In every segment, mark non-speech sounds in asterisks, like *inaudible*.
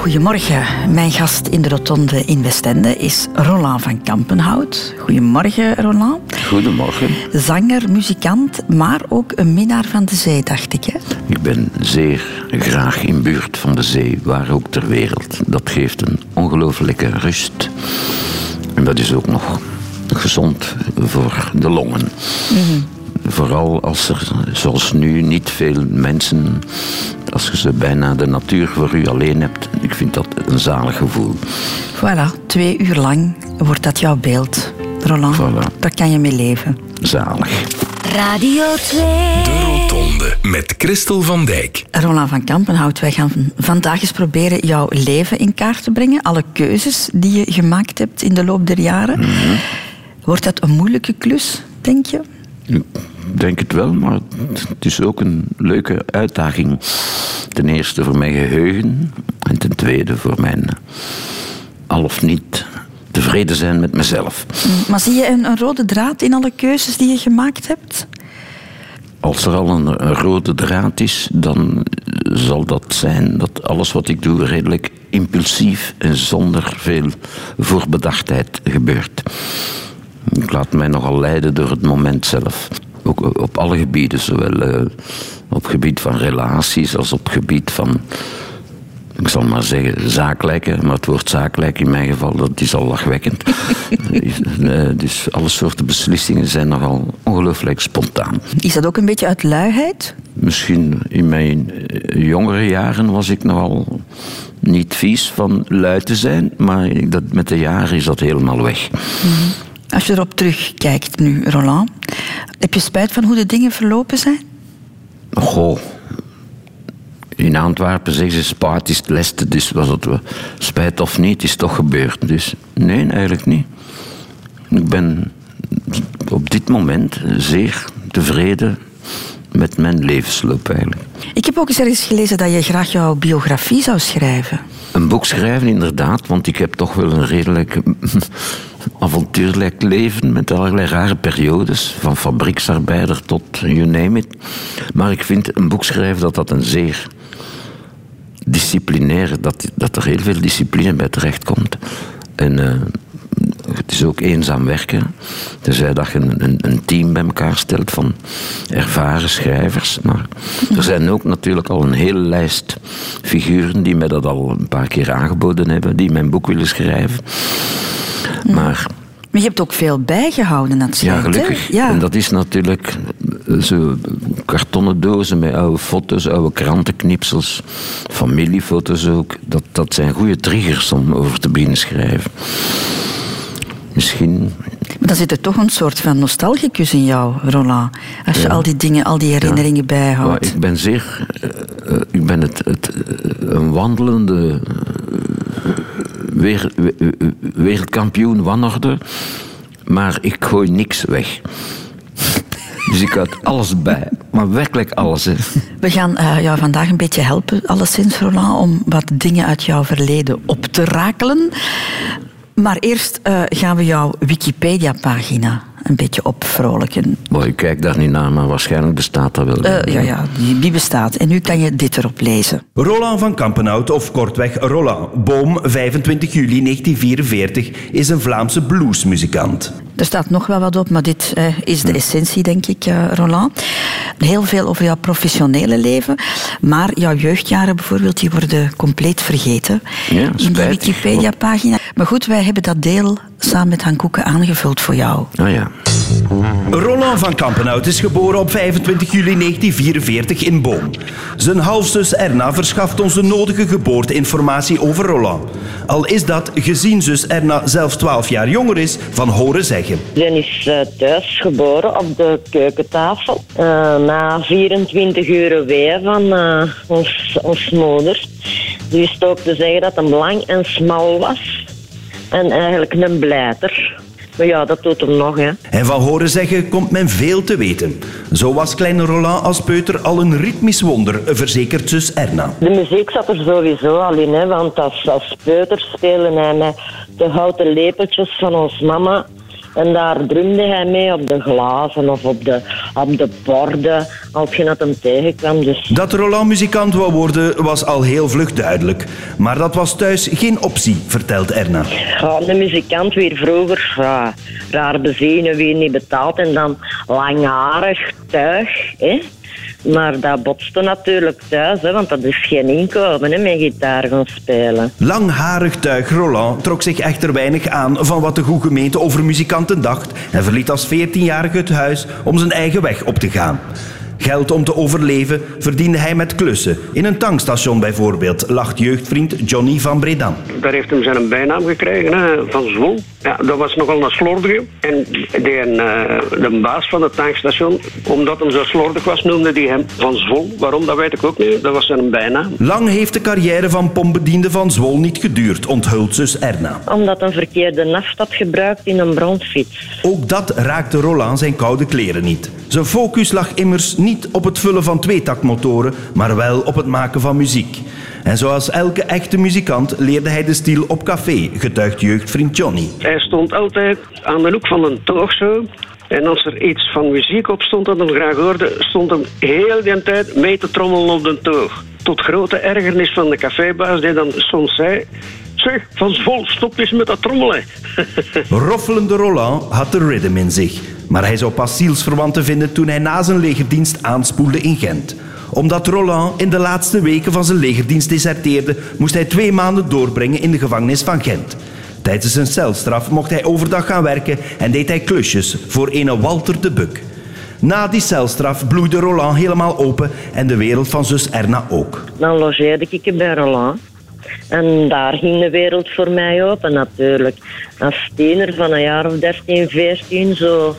Goedemorgen. Mijn gast in de Rotonde in Westende is Roland van Kampenhout. Goedemorgen, Roland. Goedemorgen. Zanger, muzikant, maar ook een minnaar van de zee, dacht ik. Hè? Ik ben zeer graag in buurt van de zee, waar ook ter wereld. Dat geeft een ongelooflijke rust. En dat is ook nog gezond voor de longen. Vooral als er, zoals nu, niet veel mensen, als je ze bijna de natuur voor u alleen hebt. Ik vind dat een zalig gevoel. Voilà, twee uur lang wordt dat jouw beeld, Roland. Voilà. Daar kan je mee leven. Zalig. Radio 2. De Rotonde met Christel van Dijk. Roland van Kampenhout, wij gaan vandaag eens proberen jouw leven in kaart te brengen. Alle keuzes die je gemaakt hebt in de loop der jaren. Wordt dat een moeilijke klus, denk je? Ik denk het wel, maar het is ook een leuke uitdaging. Ten eerste voor mijn geheugen en ten tweede voor mijn al of niet tevreden zijn met mezelf. Maar zie je een, een rode draad in alle keuzes die je gemaakt hebt? Als er al een, een rode draad is, dan zal dat zijn dat alles wat ik doe redelijk impulsief en zonder veel voorbedachtheid gebeurt. Ik laat mij nogal leiden door het moment zelf. Ook op alle gebieden, zowel eh, op het gebied van relaties als op het gebied van, ik zal maar zeggen, zakelijke. Maar het woord zakelijk in mijn geval, dat is al lachwekkend. *laughs* Eh, dus alle soorten beslissingen zijn nogal ongelooflijk spontaan. Is dat ook een beetje uit luiheid? Misschien in mijn eh, jongere jaren was ik nogal niet vies van lui te zijn, maar dat, met de jaren is dat helemaal weg. Als je erop terugkijkt nu, Roland, heb je spijt van hoe de dingen verlopen zijn? Goh. In Antwerpen zeggen ze spaat is het leste, dus was het wel spijt of niet, is toch gebeurd. Dus nee, eigenlijk niet. Ik ben op dit moment zeer tevreden met mijn levensloop eigenlijk. Ik heb ook eens ergens gelezen dat je graag jouw biografie zou schrijven. Een boek schrijven, inderdaad, want ik heb toch wel een redelijk avontuurlijk leven met allerlei rare periodes, van fabrieksarbeider tot you name it. Maar ik vind een boek schrijven dat dat een zeer disciplinair, dat, dat er heel veel discipline bij terechtkomt. En eh, het is ook eenzaam werken. Tenzij dat je een, een, een team bij elkaar stelt van ervaren schrijvers. Maar er zijn ook natuurlijk al een hele lijst figuren die mij dat al een paar keer aangeboden hebben, die mijn boek willen schrijven. Maar Maar je hebt ook veel bijgehouden, dat ja, gelukkig. Ja. En dat is natuurlijk eh, zo kartonnen dozen met oude foto's, oude krantenknipsels, familiefoto's ook. Dat, dat zijn goede triggers om over te beginnen schrijven. Misschien Maar dan zit er toch een soort van nostalgicus in jou, Roland. Als je al die dingen, al die herinneringen Maar bijhoudt. ik ben zeer. eh, eh, ik ben het, het, een wandelende. Wereldkampioen wanorde. Maar ik gooi niks weg. *laughs* Dus ik houd alles bij. Maar werkelijk alles. Hè. We gaan eh, jou vandaag een beetje helpen, alleszins, Roland, om wat dingen uit jouw verleden op te rakelen. Maar eerst eh, gaan we jouw Wikipedia-pagina een beetje opvrolijken. Maar ik kijk daar niet naar, maar waarschijnlijk bestaat dat wel. Eh, ja, ja, die, die bestaat. En nu kan je dit erop lezen. Roland van Kampenhout, of kortweg Roland, boom 25 juli 1944, is een Vlaamse bluesmuzikant. Er staat nog wel wat op, maar dit eh, is de essentie, denk ik, eh, Roland. Heel veel over jouw professionele leven. Maar jouw jeugdjaren bijvoorbeeld, die worden compleet vergeten. Ja, in die. Wikipedia-pagina. Maar goed, wij hebben dat deel samen met Han Koeken aangevuld voor jou. Ah ja. Roland van Kampenhout is geboren op 25 juli 1944 in Boom. Zijn halfzus Erna verschaft ons de nodige geboorteinformatie over Roland. Al is dat, gezien zus Erna zelfs 12 jaar jonger is, van horen zeggen. Ze is eh, thuis geboren op de keukentafel. Eh, na 24 uur wee van eh, ons, ons moeder. Wist ook te zeggen dat hem lang en smal was. En eigenlijk een blijter. Maar ja, dat doet hem nog, hè. En van horen zeggen komt men veel te weten. Zo was kleine Roland als peuter al een ritmisch wonder, verzekert zus Erna. De muziek zat er sowieso al in, hè, want als, als peuter spelen met de houten lepeltjes van ons mama En daar drumde hij mee op de glazen of op de, op de borden als je dat hem tegenkwam. Dus Dat Roland muzikant wou worden was al heel vlug duidelijk. Maar dat was thuis geen optie, vertelt Erna. ja, de muzikant weer vroeger raar bezenen, weer niet betaald en dan langharig tuig. Hè? Maar dat botste natuurlijk thuis, hè, want dat is geen inkomen hè, met gitaar gaan spelen. Langharig tuig Roland trok zich echter weinig aan van wat de goede gemeente over muzikanten dacht en verliet als 14-jarige het huis om zijn eigen weg op te gaan. Geld om te overleven verdiende hij met klussen. In een tankstation bijvoorbeeld, lacht jeugdvriend Johnny van Bredam. Daar heeft hem zijn bijnaam gekregen, hè, van Zwol. Ja, dat was nogal een slordige. En die, eh, de baas van het tankstation, omdat hem zo slordig was, noemde hij hem Van Zwol. Waarom, dat weet ik ook niet. Dat was zijn bijnaam. Lang heeft de carrière van pompbediende van Zwol niet geduurd, onthult zus Erna. Omdat een verkeerde naft had gebruikt in een brandfiets. Ook dat raakte Roland zijn koude kleren niet. Zijn focus lag immers niet op het vullen van tweetaktmotoren, maar wel op het maken van muziek. En zoals elke echte muzikant leerde hij de stiel op café, getuigt jeugdvriend Johnny. Hij stond altijd aan de hoek van een zo. En als er iets van muziek op stond dat hem graag hoorde, stond hem heel die tijd mee te trommelen op de toog. Tot grote ergernis van de cafébaas die dan soms zei... Zeg, Van Zwol, stop eens met dat trommelen. *laughs* Roffelende Roland had de rhythm in zich. Maar hij zou pas zielsverwanten vinden toen hij na zijn legerdienst aanspoelde in Gent. Omdat Roland in de laatste weken van zijn legerdienst deserteerde, moest hij twee maanden doorbrengen in de gevangenis van Gent. Tijdens zijn celstraf mocht hij overdag gaan werken en deed hij klusjes voor ene Walter de Buk. Na die celstraf bloeide Roland helemaal open en de wereld van zus Erna ook. Dan logeerde ik bij Roland. En daar ging de wereld voor mij open natuurlijk. Als tiener van een jaar of 13, 14, zo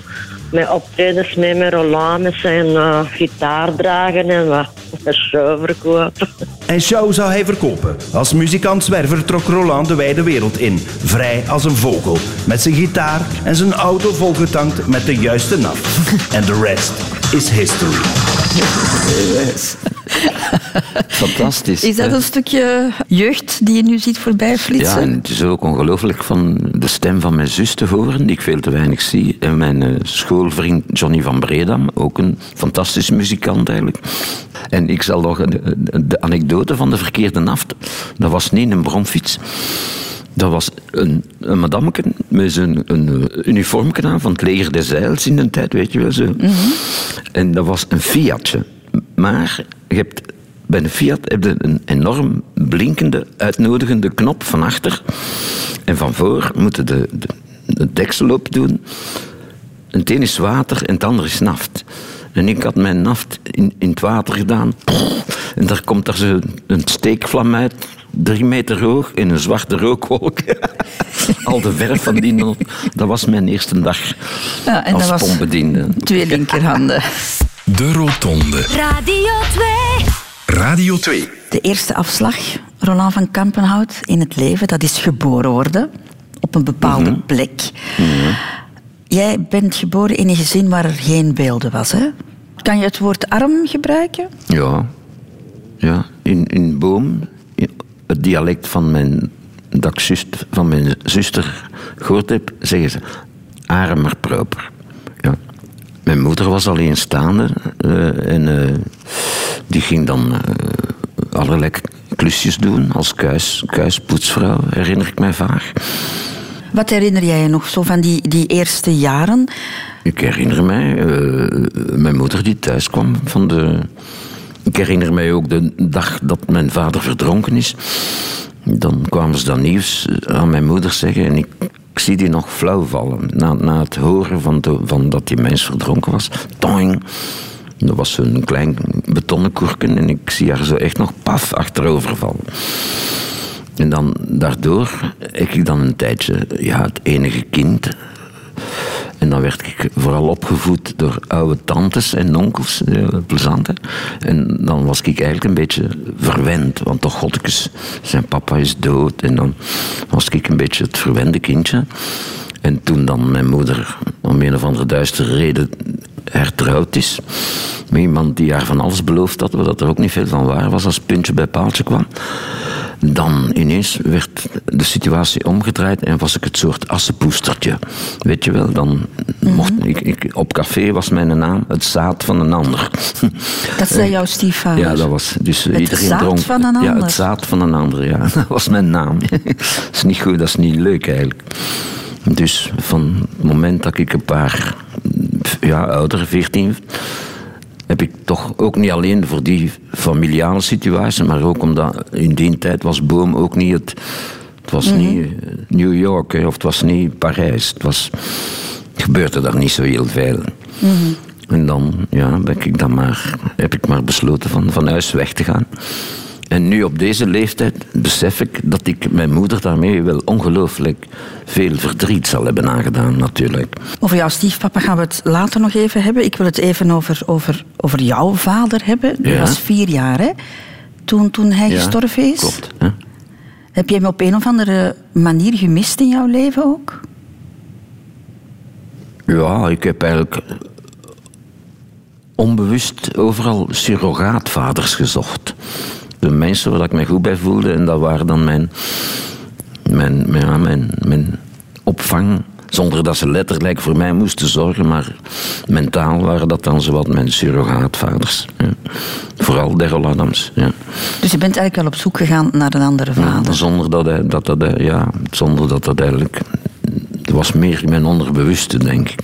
met optredens mee met Roland, met zijn eh, gitaar dragen en wat *laughs* show verkopen. En show zou hij verkopen. Als muzikant zwerver trok Roland de wijde wereld in, vrij als een vogel, met zijn gitaar en zijn auto volgetankt met de juiste naf. *laughs* En de rest is history. Fantastisch. Is dat een stukje jeugd die je nu ziet voorbij Ja, flitsen? en het is ook ongelooflijk van de stem van mijn zus te horen, die ik veel te weinig zie. En mijn eh, schoolvriend Johnny van Bredam, ook een fantastische muzikant eigenlijk. En ik zal nog een- de anekdote van de verkeerde naft. Dat was niet een bromfiets. Dat was een, een madameke met zijn een eh, uniformke aan van het leger des Zeils in de tijd, weet je wel zo. En dat was een Fiatje. Maar je hebt, bij een Fiat heb je een enorm blinkende, uitnodigende knop van achter. En van voor moeten de, de, de deksel op doen. En het een is water en het ander is naft. En ik had mijn naft in, in het water gedaan. En daar komt er zo een steekvlam uit. Drie meter hoog in een zwarte rookwolk. *laughs* Al de verf van die not. Dat was mijn eerste dag Ja, en als dat pompbediende. twee linkerhanden. *laughs* De Rotonde. Radio 2. Radio 2. De eerste afslag, Roland van Kampenhout, in het leven, dat is geboren worden op een bepaalde plek. Jij bent geboren in een gezin waar er geen beelden was, hè? Kan je het woord arm gebruiken? Ja, ja. In, in Boom, het dialect van mijn, dat ik van mijn zuster gehoord heb, zeggen ze arm maar proper. Ja. Mijn moeder was alleenstaande eh en eh, die ging dan eh, allerlei klusjes doen als kuis, kuispoetsvrouw, herinner ik mij vaag. Wat herinner jij je nog zo van die, die eerste jaren? Ik herinner mij mijn moeder die thuis kwam van de. Ik herinner mij ook de dag dat mijn vader verdronken is. Dan kwamen ze dat nieuws aan mijn moeder zeggen en ik, zie die nog flauw vallen. Na, na het horen van, de, van dat die mens verdronken was. Toing. Dat was zo'n klein betonnen koerken en ik zie haar zo echt nog paf achterover vallen. En dan daardoor heb ik dan een tijdje ja, het enige kind. En dan werd ik vooral opgevoed door oude tantes en onkels, eh, plezant hè. En dan was ik eigenlijk een beetje verwend, want toch godkes, zijn papa is dood. En dan was ik een beetje het verwende kindje. En toen dan mijn moeder om een of andere duistere reden hertrouwd is, met iemand die haar van alles beloofd had, wat er ook niet veel van waar was als puntje bij paaltje kwam. Dan ineens werd de situatie omgedraaid en was ik het soort assenpoestertje. Weet je wel, dan mocht ik, ik... Op café was mijn naam het zaad van een ander. Dat zei jouw stiefvader. Ja, dat was... Dus Het iedereen zaad dronk. van een Ja, ander. het zaad van een ander, ja. *laughs* Dat was mijn naam. *laughs* dat is niet goed, dat is niet leuk eigenlijk. Dus van het moment dat ik een paar... Ja, ouder, 14 heb ik toch ook niet alleen voor die familiale situatie, maar ook omdat in die tijd was Boom ook niet het. Het was niet eh, New York of het was niet Parijs. Het was, gebeurde daar niet zo heel veel. En dan ja, ben ik dan maar, heb ik maar besloten van, van huis weg te gaan. En nu op deze leeftijd besef ik dat ik mijn moeder daarmee wel ongelooflijk veel verdriet zal hebben aangedaan, natuurlijk. Over jouw stiefpapa gaan we het later nog even hebben. Ik wil het even over, over, over jouw vader hebben. Die Ja. was vier jaar, hè? Toen, toen hij Ja, gestorven is. Klopt. Hè? Heb jij hem op een of andere manier gemist in jouw leven ook? Ja, ik heb eigenlijk onbewust overal surrogaatvaders gezocht. De mensen waar ik me goed bij voelde en dat waren dan mijn, mijn, mijn, ja, mijn, mijn opvang. Zonder dat ze letterlijk voor mij moesten zorgen, maar mentaal waren dat dan zowat mijn surrogaatvaders. Ja. Vooral Daryl Adams. Ja. Dus je bent eigenlijk wel op zoek gegaan naar een andere vader. Zonder dat, hij- dat, dat, ja, zonder dat dat eigenlijk... Het was meer in mijn onderbewuste, denk ik.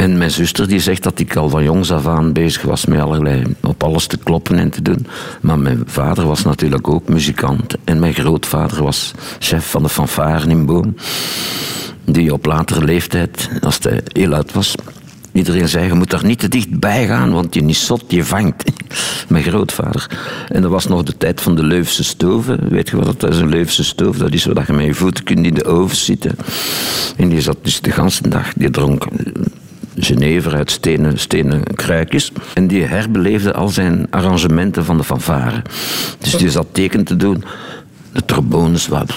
En mijn zuster die zegt dat ik al van jongs af aan bezig was met allerlei, op alles te kloppen en te doen. Maar mijn vader was natuurlijk ook muzikant. En mijn grootvader was chef van de fanfare in Boom. Die op latere leeftijd, als hij heel oud was, iedereen zei: Je moet daar niet te dichtbij gaan, want je niet zot, je vangt. *laughs* Mijn grootvader. En dat was nog de tijd van de Leuvense stoven. Weet je wat dat is, een Leuvense stoof? Dat is waar je met je voeten kunt in de oven zitten. En die zat dus de hele dag, die dronk Genever uit stenen, stenen kruikjes. En die herbeleefde al zijn arrangementen van de fanfare. Dus die zat teken te doen. De trombones waren...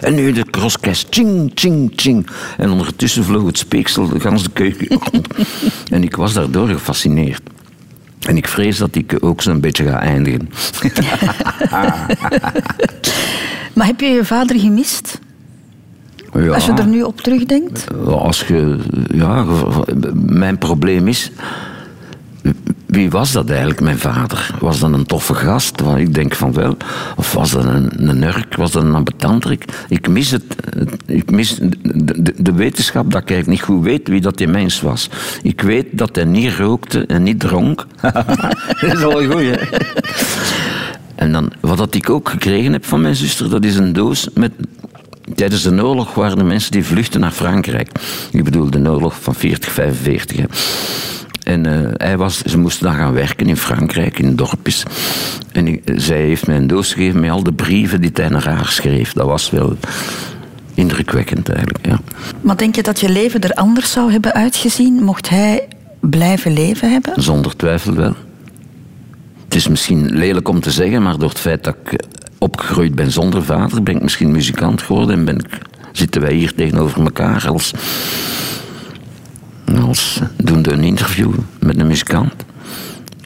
En nu de crosskast. Ching, ching, ching. En ondertussen vloog het speeksel de ganse keuken rond. *laughs* En ik was daardoor gefascineerd. En ik vrees dat ik ook zo'n beetje ga eindigen. *laughs* *laughs* Maar heb je je vader gemist? Ja. Als je er nu op terugdenkt? Als je, ja, mijn probleem is. Wie was dat eigenlijk, mijn vader? Was dat een toffe gast? Ik denk van wel. Of was dat een, een nurk? Was dat een ambetanterik? Ik mis, het, ik mis de, de, de wetenschap dat ik eigenlijk niet goed weet wie dat die mens was. Ik weet dat hij niet rookte en niet dronk. *laughs* dat is al een goeie, hè? En dan, wat dat ik ook gekregen heb van mijn zuster, dat is een doos met... Tijdens de oorlog waren er mensen die vluchten naar Frankrijk. Ik bedoel, de oorlog van 40, 45. Hè. En eh, hij was, ze moesten dan gaan werken in Frankrijk, in dorpjes. En ik- zij heeft mij een doos gegeven met al de brieven die hij naar haar schreef. Dat was wel indrukwekkend eigenlijk, ja. Maar denk je dat je leven er anders zou hebben uitgezien mocht hij blijven leven hebben? Zonder twijfel wel. Het is misschien lelijk om te zeggen, maar door het feit dat ik eh, opgegroeid ben zonder vader, ben ik misschien muzikant geworden en ben ik, zitten wij hier tegenover elkaar als, als doende een interview met een muzikant.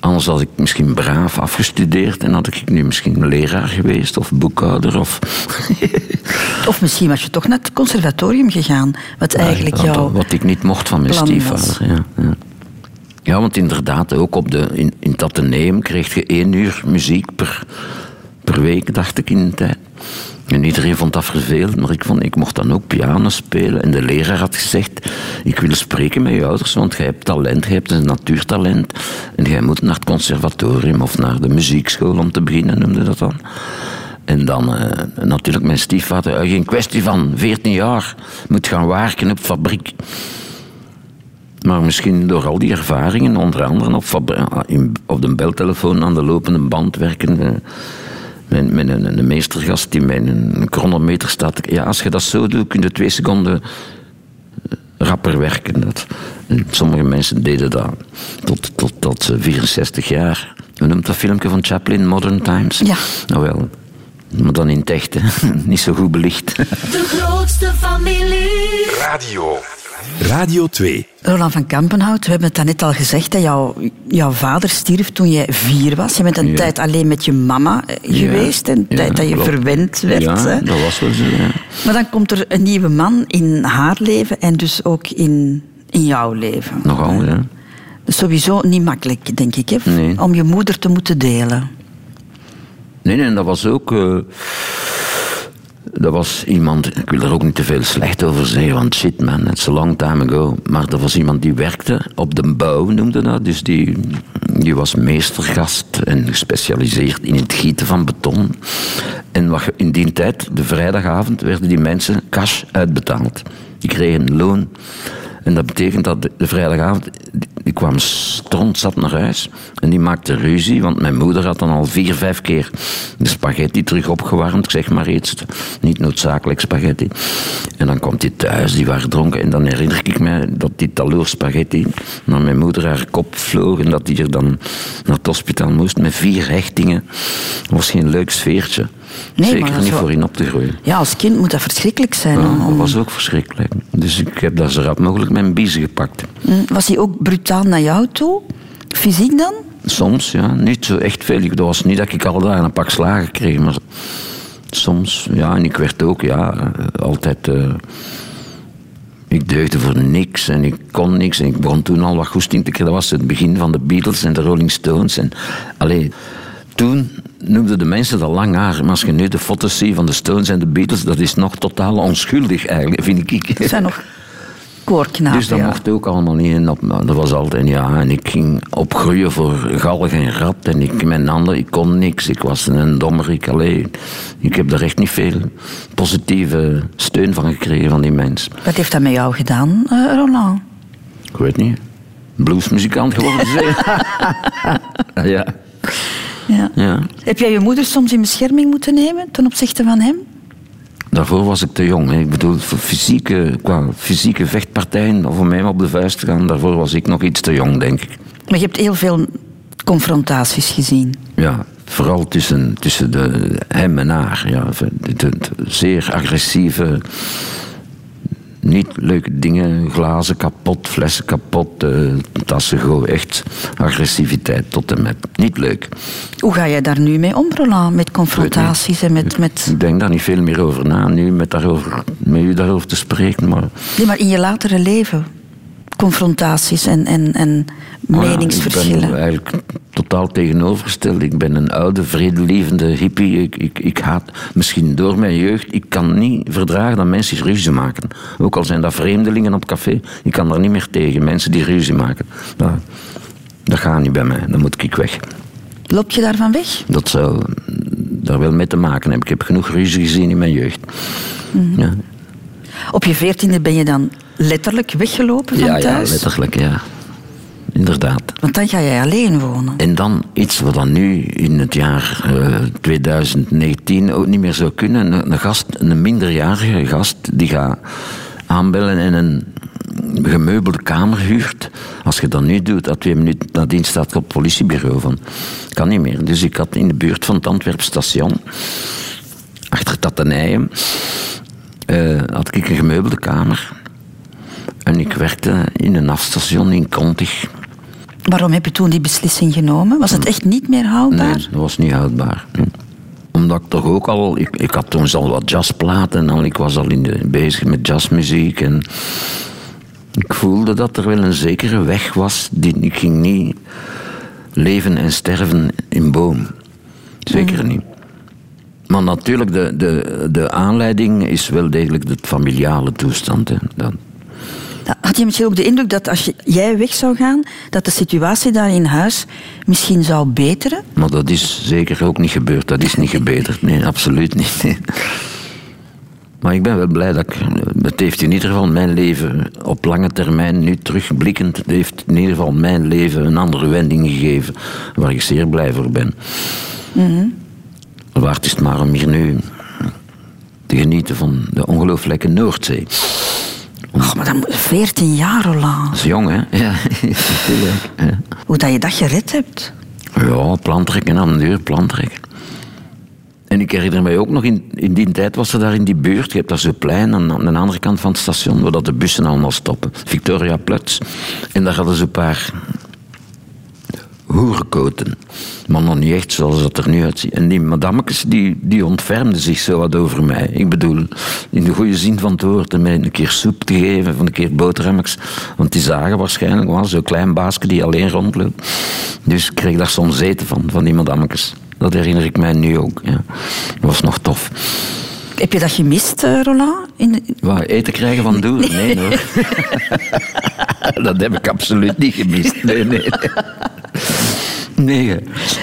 Anders had ik misschien braaf afgestudeerd en had ik nu misschien leraar geweest of boekhouder of... *laughs* Of misschien was je toch naar het conservatorium gegaan, wat eigenlijk Ja, jouw... Wat ik niet mocht van mijn stiefvader. Ja, ja. ja, want inderdaad, ook op de, in, in het ateneum kreeg je één uur muziek per, per week, dacht ik in de tijd. En iedereen vond dat vervelend, maar ik, vond, ik mocht dan ook piano spelen. En de leraar had gezegd, ik wil spreken met je ouders, want jij hebt talent, jij hebt een natuurtalent. En jij moet naar het conservatorium of naar de muziekschool om te beginnen, noemde dat dan. En dan eh, natuurlijk mijn stiefvader, eh, geen kwestie van 14 jaar, moet gaan werken op fabriek. Maar misschien door al die ervaringen, onder andere op, op de beltelefoon aan de lopende band werken. Eh, Met, met een, een meestergast die met een chronometer staat. Ja, als je dat zo doet, kun je twee seconden eh, rapper werken. Dat, en sommige mensen deden dat tot, tot, tot ze 64 jaar. Hoe noemt dat filmpje van Chaplin, Modern Times? Ja. Nou wel, maar dan in het echt, hè. *laughs* niet zo goed belicht. De grootste familie. Radio Radio 2. Roland van Kampenhout, we hebben het daarnet al gezegd. Dat jouw, jouw vader stierf toen jij vier was. Je bent een Ja. tijd alleen met je mama eh, geweest. Een Ja, tijd dat je klopt. verwend werd. Ja, hè. dat was wel zo. Ja. Maar dan komt er een nieuwe man in haar leven en dus ook in, in jouw leven. Nogal, ja. Dat is sowieso niet makkelijk, denk ik, hè, Nee. om je moeder te moeten delen. Nee, nee, dat was ook. eh, dat was iemand, ik wil er ook niet te veel slecht over zeggen, want shit man, it's a long time ago. Maar dat was iemand die werkte op de bouw, noemde dat. Dus die, die was meestergast en gespecialiseerd in het gieten van beton. En wat, in die tijd, de vrijdagavond, werden die mensen cash uitbetaald. Die kregen loon. En dat betekent dat de, vrijdagavond, die, kwam strontzat naar huis. En die maakte ruzie, want mijn moeder had dan al vier, vijf keer de spaghetti terug opgewarmd. Ik zeg maar iets, niet noodzakelijk spaghetti. En dan komt hij thuis, die waren dronken. En dan herinner ik me dat die taloor spaghetti naar mijn moeder haar kop vloog. En dat die er dan naar het hospitaal moest met vier hechtingen. Dat was geen leuk sfeertje. Nee, maar Zeker is niet wel- voor in op te groeien. Ja, als kind moet dat verschrikkelijk zijn. Ja, om- dat was ook verschrikkelijk. Dus ik heb dat zo rap mogelijk mijn biezen gepakt. Mm, Was hij ook brutaal naar jou toe? Fysiek dan? Soms, ja. Niet zo echt veel. Dat was niet dat ik al daar een pak slagen kreeg, maar soms, ja. En ik werd ook, ja, eh, altijd... eh, ik deugde voor niks en ik kon niks. En ik begon toen al wat goesting te krijgen. Dat was het begin van de Beatles en de Rolling Stones. En, allee, toen noemden de mensen dat lang haar. Maar als je nu de foto's ziet van de Stones en de Beatles, dat is nog totaal onschuldig eigenlijk, vind ik. Dat zijn nog koorknapen. Dus dat ja. mocht ook allemaal niet. En dat, was altijd, ja. En ik ging opgroeien voor galg en rat. En ik, mijn handen, ik kon niks. Ik was een dommerik. Allee, ik heb daar echt niet veel positieve steun van gekregen van die mensen. Wat heeft dat met jou gedaan, eh, Roland? Ik weet niet. Bluesmuzikant geworden zijn. *laughs* ja. Ja. ja. Heb jij je moeder soms in bescherming moeten nemen ten opzichte van hem? Daarvoor was ik te jong. Hè. Ik bedoel, voor fysieke, qua fysieke vechtpartijen, of om mij op de vuist te gaan, daarvoor was ik nog iets te jong, denk ik. Maar je hebt heel veel confrontaties gezien. Ja, vooral tussen, tussen de, hem en haar. Ja, de, de- de zeer agressieve, niet leuke dingen. Glazen kapot, flessen kapot, eh, tassen gewoon echt agressiviteit tot en met. Niet leuk. Hoe ga jij daar nu mee om, Roland? Met confrontaties en met... met... Ik denk daar niet veel meer over na nu met, daarover, met u daarover te spreken. Maar Nee, maar in je latere leven. Confrontaties en, en, en ja, meningsverschillen. Ik ben eigenlijk totaal tegenovergesteld. Ik ben een oude, vredelievende hippie. Ik, ik, ik haat, misschien door mijn jeugd, ik kan niet verdragen dat mensen ruzie maken. Ook al zijn dat vreemdelingen op café, ik kan daar niet meer tegen. Mensen die ruzie maken. Dat, dat gaat niet bij mij, dan moet ik weg. Loop je daarvan weg? Dat zou daar wel mee te maken hebben. Ik heb genoeg ruzie gezien in mijn jeugd. Mhm. Ja, Op je veertiende ben je dan letterlijk weggelopen van ja, ja, thuis? letterlijk, ja. Inderdaad. Want dan ga jij alleen wonen. En dan iets wat dan nu in het jaar eh, 2019 ook niet meer zou kunnen. Een, een gast, een minderjarige gast, die gaat aanbellen en een gemeubelde kamer huurt. Als je dat nu doet, dat twee minuten nadien staat op het politiebureau van. Kan niet meer. Dus ik had in de buurt van het Antwerp station, achter Tattenijen, eh had ik een gemeubelde kamer. En ik werkte in een afstation in Kontig. Waarom heb je toen die beslissing genomen? Was het echt niet meer houdbaar? Nee, dat was niet houdbaar. Hm. Omdat ik toch ook al... Ik, ik had toen al wat jazzplaten en al, ik was al in de, bezig met jazzmuziek. En ik voelde dat er wel een zekere weg was. Die, ik ging niet leven en sterven in boom. Zeker niet. Maar natuurlijk, de, de, de aanleiding is wel degelijk de familiale toestand. Hè. Dat, Had je misschien ook de indruk dat als je- jij weg zou gaan, dat de situatie daar in huis misschien zou beteren? Maar dat is zeker ook niet gebeurd. Dat is niet gebeterd. Nee, absoluut niet. Nee. *laughs* Maar ik ben wel blij dat ik... Het heeft in ieder geval mijn leven op lange termijn, nu terugblikkend, het heeft in ieder geval mijn leven een andere wending gegeven, waar ik zeer blij voor ben. Waard is het maar om hier nu te genieten van de ongelooflijke Noordzee. Oh, maar dan moet 14 jaar, Roland. Dat is jong, hè? *laughs* Ja, natuurlijk. Ja. Hoe dat je dat gered hebt. Ja, plantrekken aan de deur, plantrekken. En ik herinner mij ook nog, in, in die tijd was er daar in die buurt, je hebt daar zo'n plein aan, aan de andere kant van het station, waar dat de bussen allemaal stoppen. Victoria Platz. En daar hadden ze een paar hoerenkoten. Maar nog niet echt zoals dat er nu uitziet. En die madammetjes die, die ontfermden zich zo wat over mij. Ik bedoel, in de goede zin van het woord, en mij een keer soep te geven, van een keer boterhammetjes. Want die zagen waarschijnlijk wel zo'n klein baasje die alleen rondloopt. Dus ik kreeg daar soms eten van, van die madammetjes. Dat herinner ik mij nu ook. Ja. Dat was nog tof. Heb je dat gemist, eh, Roland? In Wat, eten krijgen van doen? Nee, hoor. *laughs* dat heb ik absoluut niet gemist. Nee, nee. Nee, hè.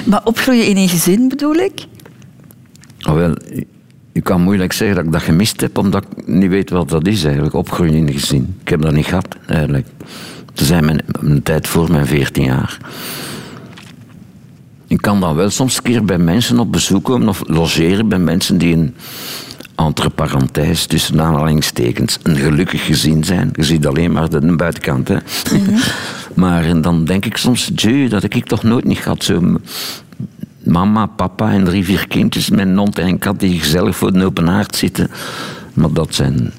Maar opgroeien in een gezin bedoel ik? Oh, wel, ik kan moeilijk zeggen dat ik dat gemist heb, omdat ik niet weet wat dat is eigenlijk, opgroeien in een gezin. Ik heb dat niet gehad, eigenlijk. Ze zijn mijn, een tijd voor mijn 14 jaar. Ik kan dan wel soms een keer bij mensen op bezoek komen of logeren bij mensen die een entre parenthèses, tussen aanhalingstekens, een gelukkig gezin zijn. Je ziet alleen maar de buitenkant, hè. *laughs* maar en dan denk ik soms, jee, dat heb ik toch nooit niet gehad. Zo, mama, papa en drie, vier kindjes met een hond en een kat die gezellig voor de open haard zitten. Maar dat zijn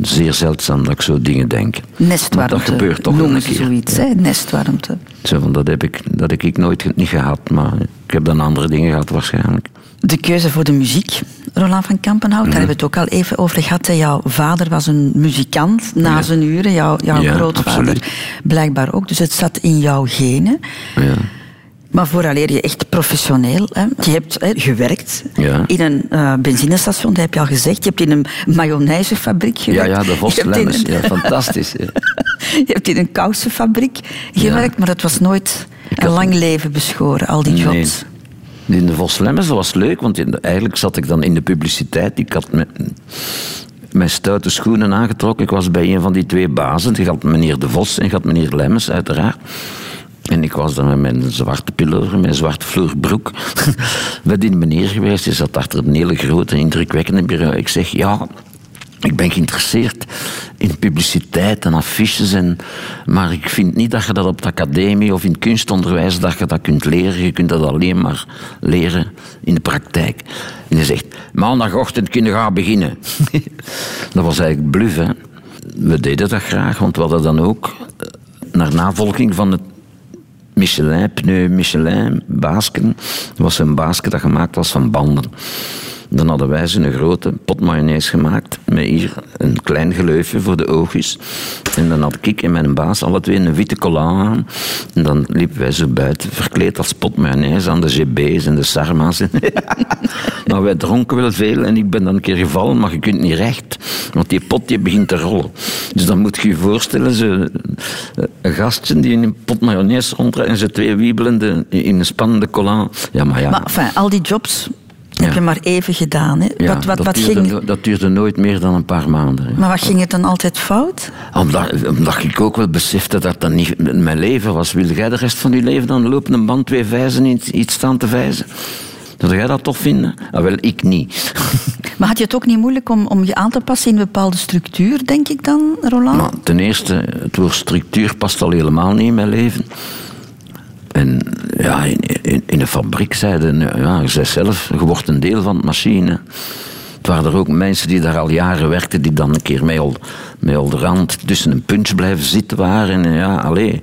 zeer zeldzaam dat ik zo dingen denk. Maar Nestwarmte. dat gebeurt toch wel noemen een ze keer. zoiets, hè? Nestwarmte. Zo, van, dat heb ik, dat heb ik nooit niet gehad, maar ik heb dan andere dingen gehad waarschijnlijk. De keuze voor de muziek, Roland van Kampenhout, daar hebben we het ook al even over gehad. Jouw vader was een muzikant na Ja. zijn uren, jouw, jouw Ja, grootvader absoluut. blijkbaar ook. Dus het zat in jouw genen. Ja. Maar vooraleer je echt professioneel, hè, je hebt hè, gewerkt Ja. in een eh, benzinestation, dat heb je al gezegd. Je hebt in een mayonaisefabriek Ja, gewerkt. ja, de Vos Je hebt in Lemmens. een- Ja, fantastisch. Ja. *laughs* Je hebt in een kousenfabriek gewerkt, maar dat was nooit een lang leven beschoren, al die Nee. jobs. In de Vos Lemmens, dat was leuk, want in de- eigenlijk zat ik dan in de publiciteit. Ik had mijn, mijn stoute schoenen aangetrokken. Ik was bij een van die twee bazen. Je had meneer De Vos en had meneer Lemmens, uiteraard. En ik was dan met mijn zwarte pullover, mijn zwarte vloerbroek, bij die meneer geweest. Die zat achter een hele grote, indrukwekkende bureau. Ik zeg, ja, ik ben geïnteresseerd in publiciteit en affiches. En, maar ik vind niet dat je dat op de academie of in kunstonderwijs dat je dat kunt leren. Je kunt dat alleen maar leren in de praktijk. En hij zegt, maandagochtend kunnen gaan beginnen. *laughs* dat was eigenlijk bluff, hè. We deden dat graag, want we hadden dan ook, eh, naar navolging van het Michelin, pneu Michelin, baasken. Dat was een baasje dat gemaakt was van banden. Dan hadden wij zo'n grote pot mayonaise gemaakt. Met hier een klein geleufje voor de oogjes. En dan had ik en mijn baas alle twee een witte cola aan. En dan liepen wij zo buiten, verkleed als pot mayonaise aan de GB's en de sarma's. *laughs* maar wij dronken wel veel en ik ben dan een keer gevallen, maar je kunt niet recht. Want die pot die begint te rollen. Dus dan moet je je voorstellen, zo, eh, een gastje die in een pot mayonaise rondrijdt en ze twee wiebelende in een spannende cola. Ja, maar ja. Maar enfin, al die jobs heb Ja. je maar even gedaan. Hè? Ja, wat, wat, dat, wat duurde, ging, dat duurde nooit meer dan een paar maanden. hè. maar wat ging het dan altijd fout? Omdat, omdat ik ook wel besefte dat dat niet mijn leven was. Wil jij de rest van je leven dan lopen een band, twee vijzen, iets, iets staan te vijzen? Zou jij dat toch vinden? Ah, wel, ik niet. *laughs* Maar had je het ook niet moeilijk om, om je aan te passen in een bepaalde structuur, denk ik dan, Roland? Ten eerste, het woord structuur past al helemaal niet in mijn leven. En ja, in, in, de fabriek zeiden, ja, zelf, je wordt een deel van de machine. Het waren er ook mensen die daar al jaren werkten, die dan een keer met al, al de rand tussen een punch blijven zitten waren. En ja, allee,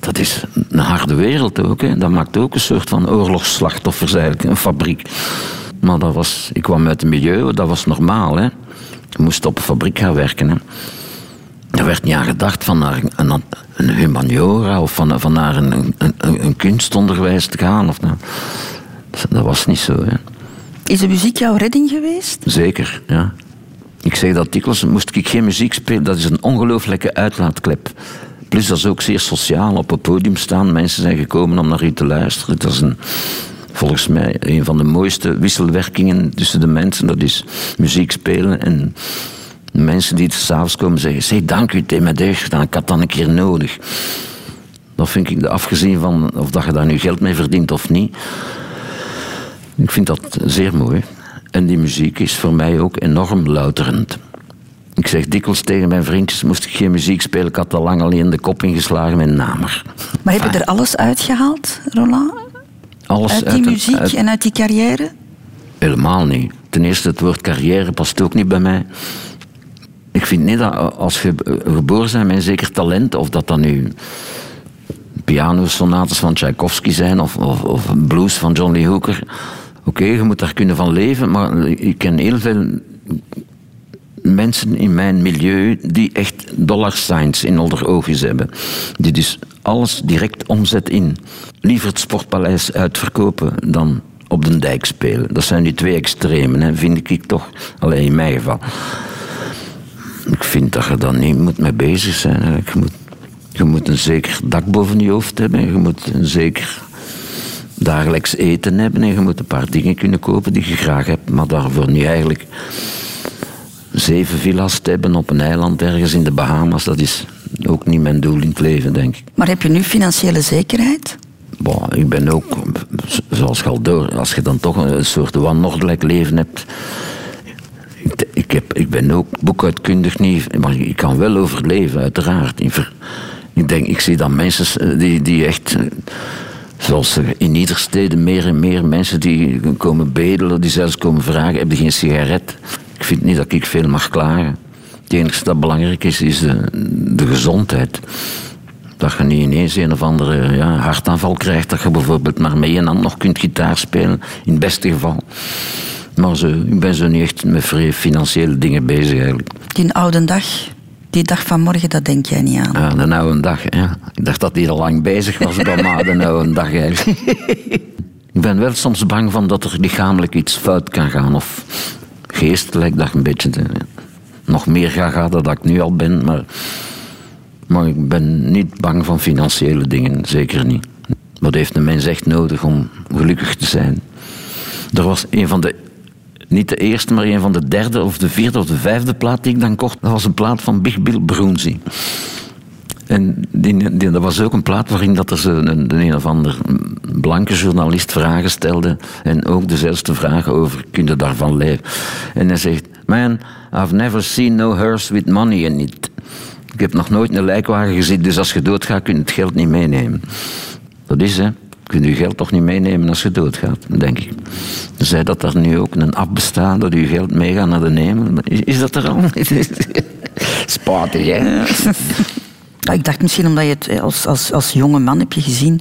dat is een harde wereld ook. Hè. Dat maakt ook een soort van oorlogsslachtoffers eigenlijk, een fabriek. Maar dat was, ik kwam uit het milieu, dat was normaal. Hè. Je moest op een fabriek gaan werken. Hè. Er werd niet aan gedacht van naar een, een humaniora of van, van naar een, een, een, een kunstonderwijs te gaan. Of, nou, dat was niet zo. Hè. Is de muziek jouw redding geweest? Zeker, ja. Ik zeg dat dikwijls, moest ik geen muziek spelen, dat is een ongelooflijke uitlaatklep. Plus dat is ook zeer sociaal, op het podium staan. Mensen zijn gekomen om naar u te luisteren. Dat is een, volgens mij een van de mooiste wisselwerkingen tussen de mensen. Dat is muziek spelen en mensen die s'avonds komen zeggen... Zeg, dank u, het heeft mij deugd gedaan, ik had dat een keer nodig. Dat vind ik, afgezien van of dat je daar nu geld mee verdient of niet... Ik vind dat zeer mooi. En die muziek is voor mij ook enorm louterend. Ik zeg dikwijls tegen mijn vriendjes, moest ik geen muziek spelen, ik had al lang alleen de kop ingeslagen met namer. Maar heb je er alles uitgehaald, Roland? Alles Uit die muziek uit- en uit die carrière? Helemaal niet. Ten eerste, het woord carrière past ook niet bij mij. Ik vind niet dat als je geboren bent met een zeker talent, of dat dan nu pianosonates van Tchaikovsky zijn of, of, blues van John Lee Hooker. Oké, je moet daar kunnen van leven, maar ik ken heel veel mensen in mijn milieu die echt dollar signs in onder oogjes hebben. Die dus alles direct omzet in. Liever het sportpaleis uitverkopen dan op de dijk spelen. Dat zijn die twee extremen, vind ik toch. Alleen in mijn geval. Ik vind dat je daar niet moet mee bezig zijn. Je, moet, je moet een zeker dak boven je hoofd hebben. Je moet een zeker dagelijks eten hebben. En je moet een paar dingen kunnen kopen die je graag hebt. Maar daarvoor niet eigenlijk zeven villa's te hebben op een eiland ergens in de Bahamas. Dat is ook niet mijn doel in het leven, denk ik. Maar heb je nu financiële zekerheid? Bon, ik ben ook, zoals je al door, als je dan toch een soort wanordelijk leven hebt. Ik, heb, ik ben ook boekuitkundig niet, maar ik kan wel overleven, uiteraard. Ik denk, ik zie dan mensen eh, die, die echt, eh, zoals in ieder steden meer en meer mensen die komen bedelen, die zelfs komen vragen, heb je geen sigaret? Ik vind niet dat ik veel mag klagen. Het enige dat belangrijk is, is de, de gezondheid. Dat je niet ineens een of andere ja, hartaanval krijgt. Dat je bijvoorbeeld maar mee en hand nog kunt gitaar spelen. In het beste geval. Maar zo, ik ben zo niet echt met vrij financiële dingen bezig eigenlijk. Die oude dag, die dag van morgen, dat denk jij niet aan. Ja, de oude dag. Ja. Ik dacht dat die al lang bezig was, maar de oude dag eigenlijk. ik ben wel soms bang van dat er lichamelijk iets fout kan gaan. Of geestelijk dat een beetje te, nog meer ga gaan dan dat ik nu al ben. Maar, maar ik ben niet bang van financiële dingen, zeker niet. Wat heeft een mens echt nodig om gelukkig te zijn? Er was een van de, niet de eerste, maar een van de derde of de vierde of de vijfde plaat die ik dan kocht. Dat was een plaat van Big Bill Broonzy. En die, die, dat was ook een plaat waarin dat er zo een, een, een of ander blanke journalist vragen stelde. En ook dezelfde vragen over, kun daarvan leven? En hij zegt, man, I've never seen no hearse with money in it. Ik heb nog nooit een lijkwagen gezien, dus als je doodgaat kun je het geld niet meenemen. Dat is hè. Je kunt je geld toch niet meenemen als je doodgaat, denk ik. Zei dat er nu ook een app bestaat dat je geld meegaat naar de nemen. Is, is dat er al? *laughs* Spatig, hè? Ik dacht misschien omdat je het als, als, als jonge man heb je gezien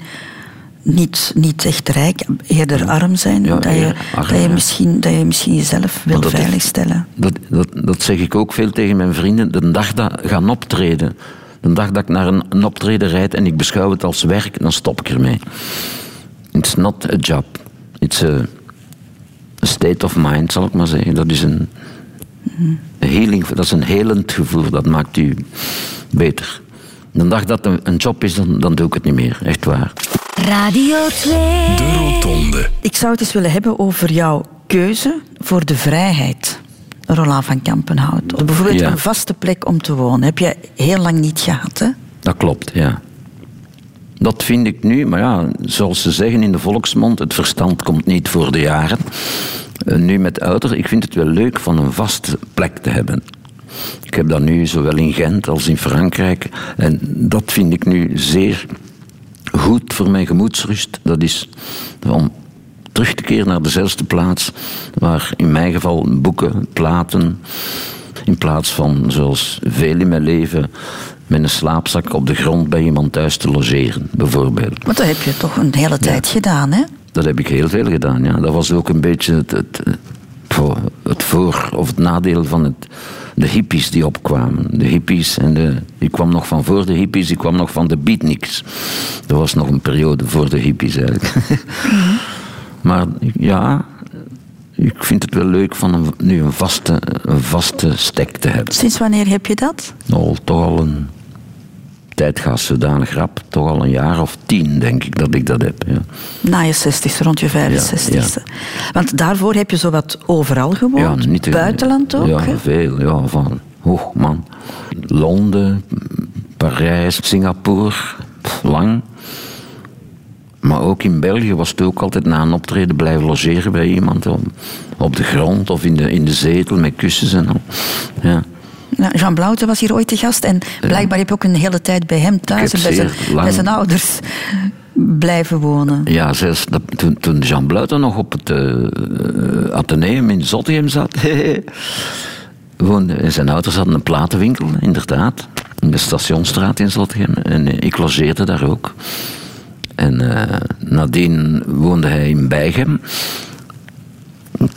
niet, niet echt rijk, eerder arm zijn. Ja, dat, je, arm, dat, je misschien, dat je misschien jezelf wil veiligstellen. Dat, dat, dat zeg ik ook veel tegen mijn vrienden. De dag dat ik ga optreden, de dag dat ik naar een, een optreden rijd en ik beschouw het als werk, dan stop ik ermee. It's not a job. It's a, a state of mind, zal ik maar zeggen. Dat is een, een healing, dat is een helend gevoel. Dat maakt u beter. De dag dat het een, een job is, dan, dan doe ik het niet meer. Echt waar. Radio 2. De Rotonde. Ik zou het eens willen hebben over jouw keuze voor de vrijheid. Roland van Kampenhout. Bijvoorbeeld Ja. een vaste plek om te wonen. Heb je heel lang niet gehad, hè? Dat klopt, ja. Dat vind ik nu, maar ja, zoals ze zeggen in de volksmond, het verstand komt niet voor de jaren. Eh, Nu met ouder, ik vind het wel leuk van een vaste plek te hebben. Ik heb dat nu zowel in Gent als in Frankrijk. En dat vind ik nu zeer goed voor mijn gemoedsrust. Dat is om terug te keren naar dezelfde plaats, waar in mijn geval boeken, platen, in plaats van, zoals veel in mijn leven, met een slaapzak op de grond bij iemand thuis te logeren, bijvoorbeeld. Want dat heb je toch een hele tijd gedaan, hè? Dat heb ik heel veel gedaan, ja. Dat was ook een beetje het, het, voor- het voor- of het nadeel van het, de hippies die opkwamen. De hippies en de... Ik kwam nog van voor de hippies, ik kwam nog van de beatniks. Dat was nog een periode voor de hippies, eigenlijk. *laughs* maar ja, ik vind het wel leuk van een, nu een vaste, een vaste stek te hebben. Sinds wanneer heb je dat? Nou, toch al een... Tijd gaat zodanig rap. Toch al een jaar of tien, denk ik, dat ik dat heb. Ja. Na je 60 rond je 65ste. Want daarvoor heb je zowat overal gewoond. niet Buitenland ook, Ja, veel. Ja, van, man. Londen, Parijs, Singapore, lang. Maar ook in België was het ook altijd na een optreden blijven logeren bij iemand. Op, op de grond of in de, in de zetel met kussens en al. Ja. Jean Blouten was hier ooit te gast en blijkbaar heb je ook een hele tijd bij hem thuis en bij zijn, lang- bij zijn ouders blijven wonen. Ja, zelfs dat, toen, toen Jean Bluiten nog op het eh, Atheneum in Zottegem zat, *laughs* woonde, en zijn ouders hadden een platenwinkel, inderdaad, in de Stationstraat in Zottegem. En eh, ik logeerde daar ook. En eh, nadien woonde hij in Bijgem.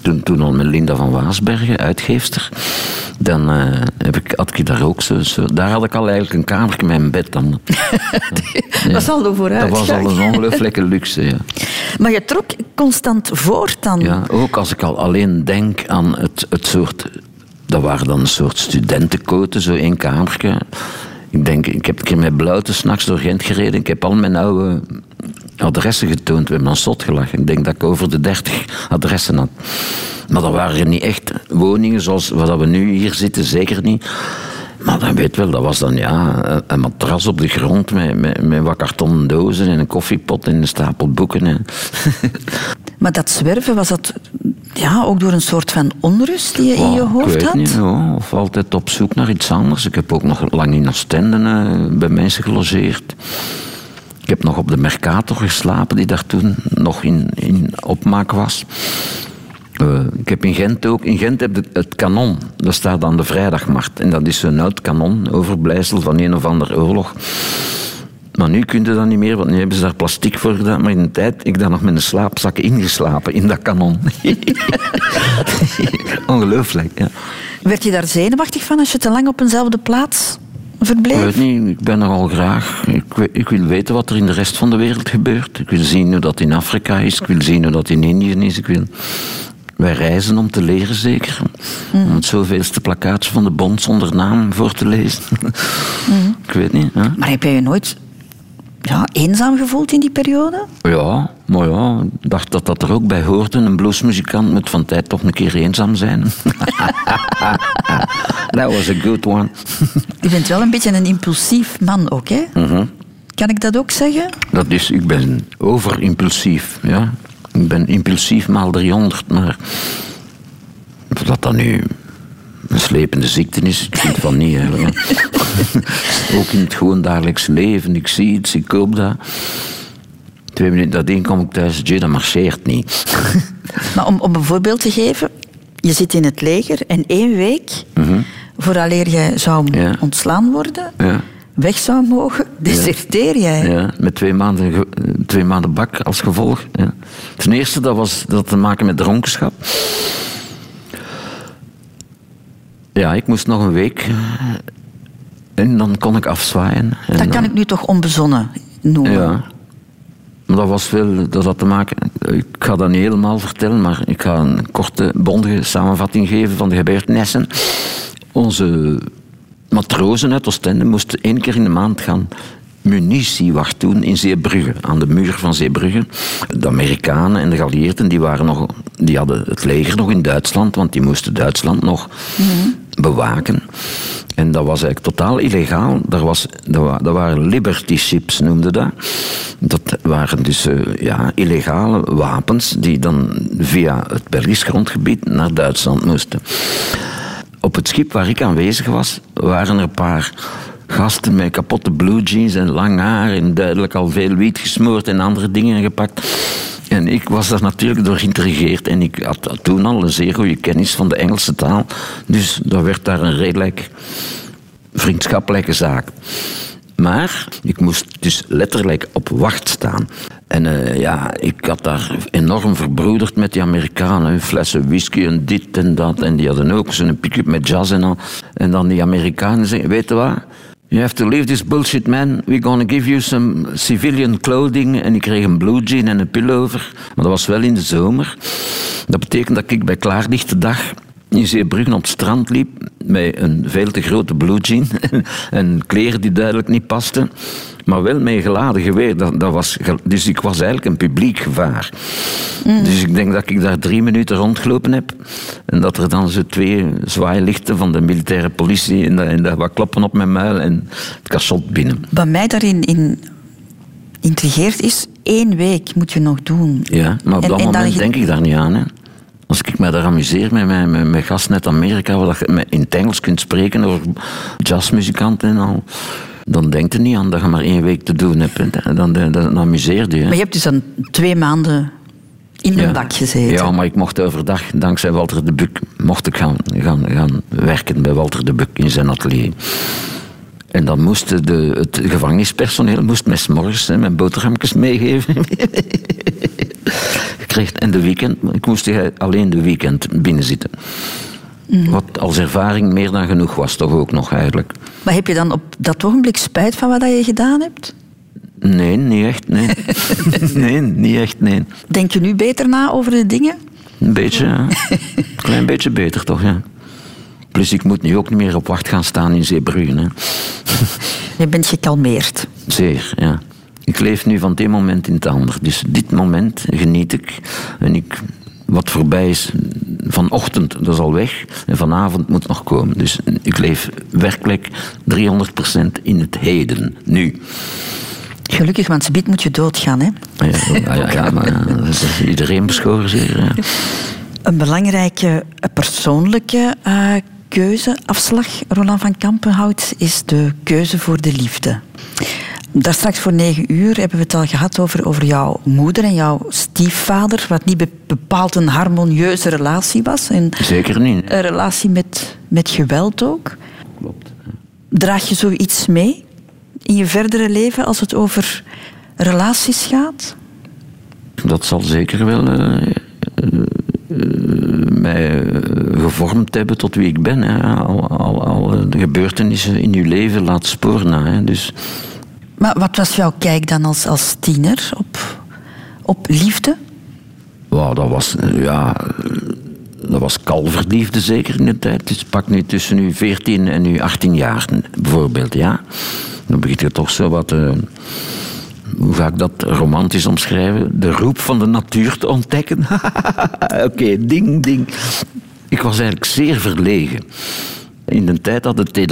Toen, toen al met Linda van Waasbergen, uitgeefster. Dan eh, heb ik, had ik daar ook zo, zo... Daar had ik al eigenlijk een kamer met een bed dan. *laughs* Dat is al de Dat was al een ongelooflijke luxe, ja. Maar je trok constant voort dan. Ja, ook als ik al alleen denk aan het, het soort... Dat waren dan een soort studentenkoten, zo één kamertje. Ik denk, ik heb een keer met Blauwte s'nachts door Gent gereden. Ik heb al mijn oude adressen getoond. We hebben ons zot gelachen. Ik denk dat ik over de dertig adressen had. Maar dat waren niet echt woningen zoals wat we nu hier zitten, zeker niet. Maar dan weet wel, dat was dan ja, een- een matras op de grond met, met, met wat kartonnen dozen en een koffiepot en een stapel boeken. En *laughs* Maar dat zwerven, was dat ja, ook door een soort van onrust die je in Oh, je ik hoofd weet had? Niet, ja. Of altijd op zoek naar iets anders. Ik heb ook nog lang in Oostende eh, bij mensen gelogeerd. Ik heb nog op de Mercator geslapen, die daar toen nog in, in opmaak was. Eh, ik heb in Gent ook... In Gent heb je het kanon. Dat staat aan de vrijdagmarkt. En dat is zo'n oud kanon, overblijfsel van een of ander oorlog. Maar nu kun je dat niet meer, want nu hebben ze daar plastic voor gedaan. Maar in de tijd, ik daar nog met een slaapzak ingeslapen, in dat kanon. *laughs* Ongelooflijk, ja. Werd je daar zenuwachtig van als je te lang op eenzelfde plaats Ik weet niet, ik ben er al graag. Ik, ik wil weten wat er in de rest van de wereld gebeurt. Ik wil zien hoe dat in Afrika is. Ik wil zien hoe dat in Indië is. Ik wil... Wij reizen om te leren, zeker. Om het zoveelste plakkaatje van de bond zonder naam voor te lezen. *laughs* Ik weet niet. Hè? Maar heb jij je nooit ja, eenzaam gevoeld in die periode? Ja, maar ja, ik dacht dat dat er ook bij hoorde. Een bluesmuzikant moet van tijd toch een keer eenzaam zijn. *laughs* That was a good one. Je bent wel een beetje een impulsief man ook, hè? Mhm. Kan ik dat ook zeggen? Dat is, ik ben overimpulsief, ja. Ik ben impulsief maal 300, maar... Of dat dan nu een slepende ziekte is, ik vind van niet, eigenlijk. *laughs* Ook in het gewoon dagelijks leven. Ik zie iets, ik koop dat. Twee minuten nadien kom ik thuis, dat marcheert niet. *laughs* Maar om, om een voorbeeld te geven, je zit in het leger en één week, vooraleer jij zou Mhm. Ja. ontslaan worden, Ja. weg zou mogen, deserteer jij. Ja, met twee maanden, twee maanden bak als gevolg. Ja. Ten eerste, dat was dat te maken met dronkenschap. Ja, ik moest nog een week. eh, En dan kon ik afzwaaien. En Dat kan dan- ik nu toch onbezonnen noemen. Ja. Maar dat was veel, dat had te maken... Ik ga dat niet helemaal vertellen, maar ik ga een korte, bondige samenvatting geven van de gebeurtenissen. Onze matrozen uit Oostende moesten één keer in de maand gaan munitiewacht doen in Zeebrugge, aan de muur van Zeebrugge. De Amerikanen en de geallieerden die waren nog, die hadden het leger nog in Duitsland, want die moesten Duitsland nog bewaken. En dat was eigenlijk totaal illegaal. Er was, dat, wa- dat waren liberty ships, noemde dat. Dat waren dus eh, ja, illegale wapens die dan via het Belgisch grondgebied naar Duitsland moesten. Op het schip waar ik aanwezig was, waren er een paar gasten met kapotte blue jeans en lang haar en duidelijk al veel wiet gesmoord en andere dingen gepakt. En ik was daar natuurlijk door geïntrigeerd en ik had toen al een zeer goede kennis van de Engelse taal. Dus dat werd daar een redelijk vriendschappelijke zaak. Maar ik moest dus letterlijk op wacht staan. En eh, ja, ik had daar enorm verbroederd met die Amerikanen. Flessen whisky en dit en dat. En die hadden ook zo'n pick-up met jazz en al. En dan die Amerikanen zeggen, weet je wat? You have to leave this bullshit, man. We're gonna give you some civilian clothing. En ik kreeg een blue jean en een pullover. Maar dat was wel in de zomer. Dat betekent dat ik bij klaarlichte dag in Zeebruggen op het strand liep met een veel te grote blue jean *laughs* en kleren die duidelijk niet pasten, maar wel met een geladen geweer. Dat, dat was, dus ik was eigenlijk een publiek gevaar. Dus ik denk dat ik daar drie minuten rondgelopen heb en dat er dan zo twee zwaailichten van de militaire politie en en dat wat kloppen op mijn muil en het kassot binnen. Wat mij daarin in intrigeert is, één week moet je nog doen. Ja, maar op En- dat en dan moment denk ik daar niet aan. Hè. Als ik me daar amuseer met mijn, met mijn gast net Amerika, waar je in het Engels kunt spreken over jazzmuzikanten en al, dan denk je niet aan dat je maar één week te doen hebt. Dan, dan, dan amuseert je. hè. Maar je hebt dus dan twee maanden in een bak gezeten. Ja, maar ik mocht overdag, dankzij Walter de Buk, mocht ik gaan, gaan, gaan werken bij Walter de Buk in zijn atelier. En dan moest de, het gevangenispersoneel moest mij 's morgens hè, mijn boterhammetjes meegeven. *laughs* Kreeg, en de weekend, ik moest alleen de weekend binnenzitten. Wat als ervaring meer dan genoeg was, toch ook nog eigenlijk. Maar heb je dan op dat ogenblik spijt van wat je gedaan hebt? Nee, niet echt, nee. *laughs* nee, niet echt, nee. Denk je nu beter na over de dingen? Een beetje, ja. *laughs* Een klein beetje beter toch, ja. Plus ik moet nu ook niet meer op wacht gaan staan in Zeebrugge. Hè. *laughs* Je bent gekalmeerd. Zeer, ja. Ik leef nu van het een moment in het ander. Dus dit moment geniet ik. En ik, wat voorbij is vanochtend, dat is al weg. En vanavond moet nog komen. Dus ik leef werkelijk 300% in het heden, nu. Gelukkig, want biedt moet je doodgaan. Hè? Ja, ja, ja, ja, maar *laughs* ja, is iedereen beschoren zeer. Ja. Een belangrijke persoonlijke eh, keuze, afslag, Roland van Kampenhout, is de keuze voor de liefde. Daar straks voor negen uur hebben we het al gehad over, over jouw moeder en jouw stiefvader, wat niet be- bepaald een harmonieuze relatie was. En Zeker niet. een relatie met, met geweld ook. Klopt. Draag je zoiets mee in je verdere leven als het over relaties gaat? Dat zal zeker wel eh, eh, eh, mij eh, gevormd hebben tot wie ik ben. Hè. Al, al, al eh, de gebeurtenissen in uw leven laat sporen na. Hè. Dus Maar wat was jouw kijk dan als, als tiener op, op liefde? wauw, dat was, eh, ja, dat was kalverliefde zeker in de tijd. Dus pak nu tussen uw 14 en uw 18 jaar bijvoorbeeld. Ja. Dan begint je toch zo wat... hoe ga ik dat romantisch omschrijven? De roep van de natuur te ontdekken. *laughs* Oké, ding, ding. Ik was eigenlijk zeer verlegen. In de tijd had het thé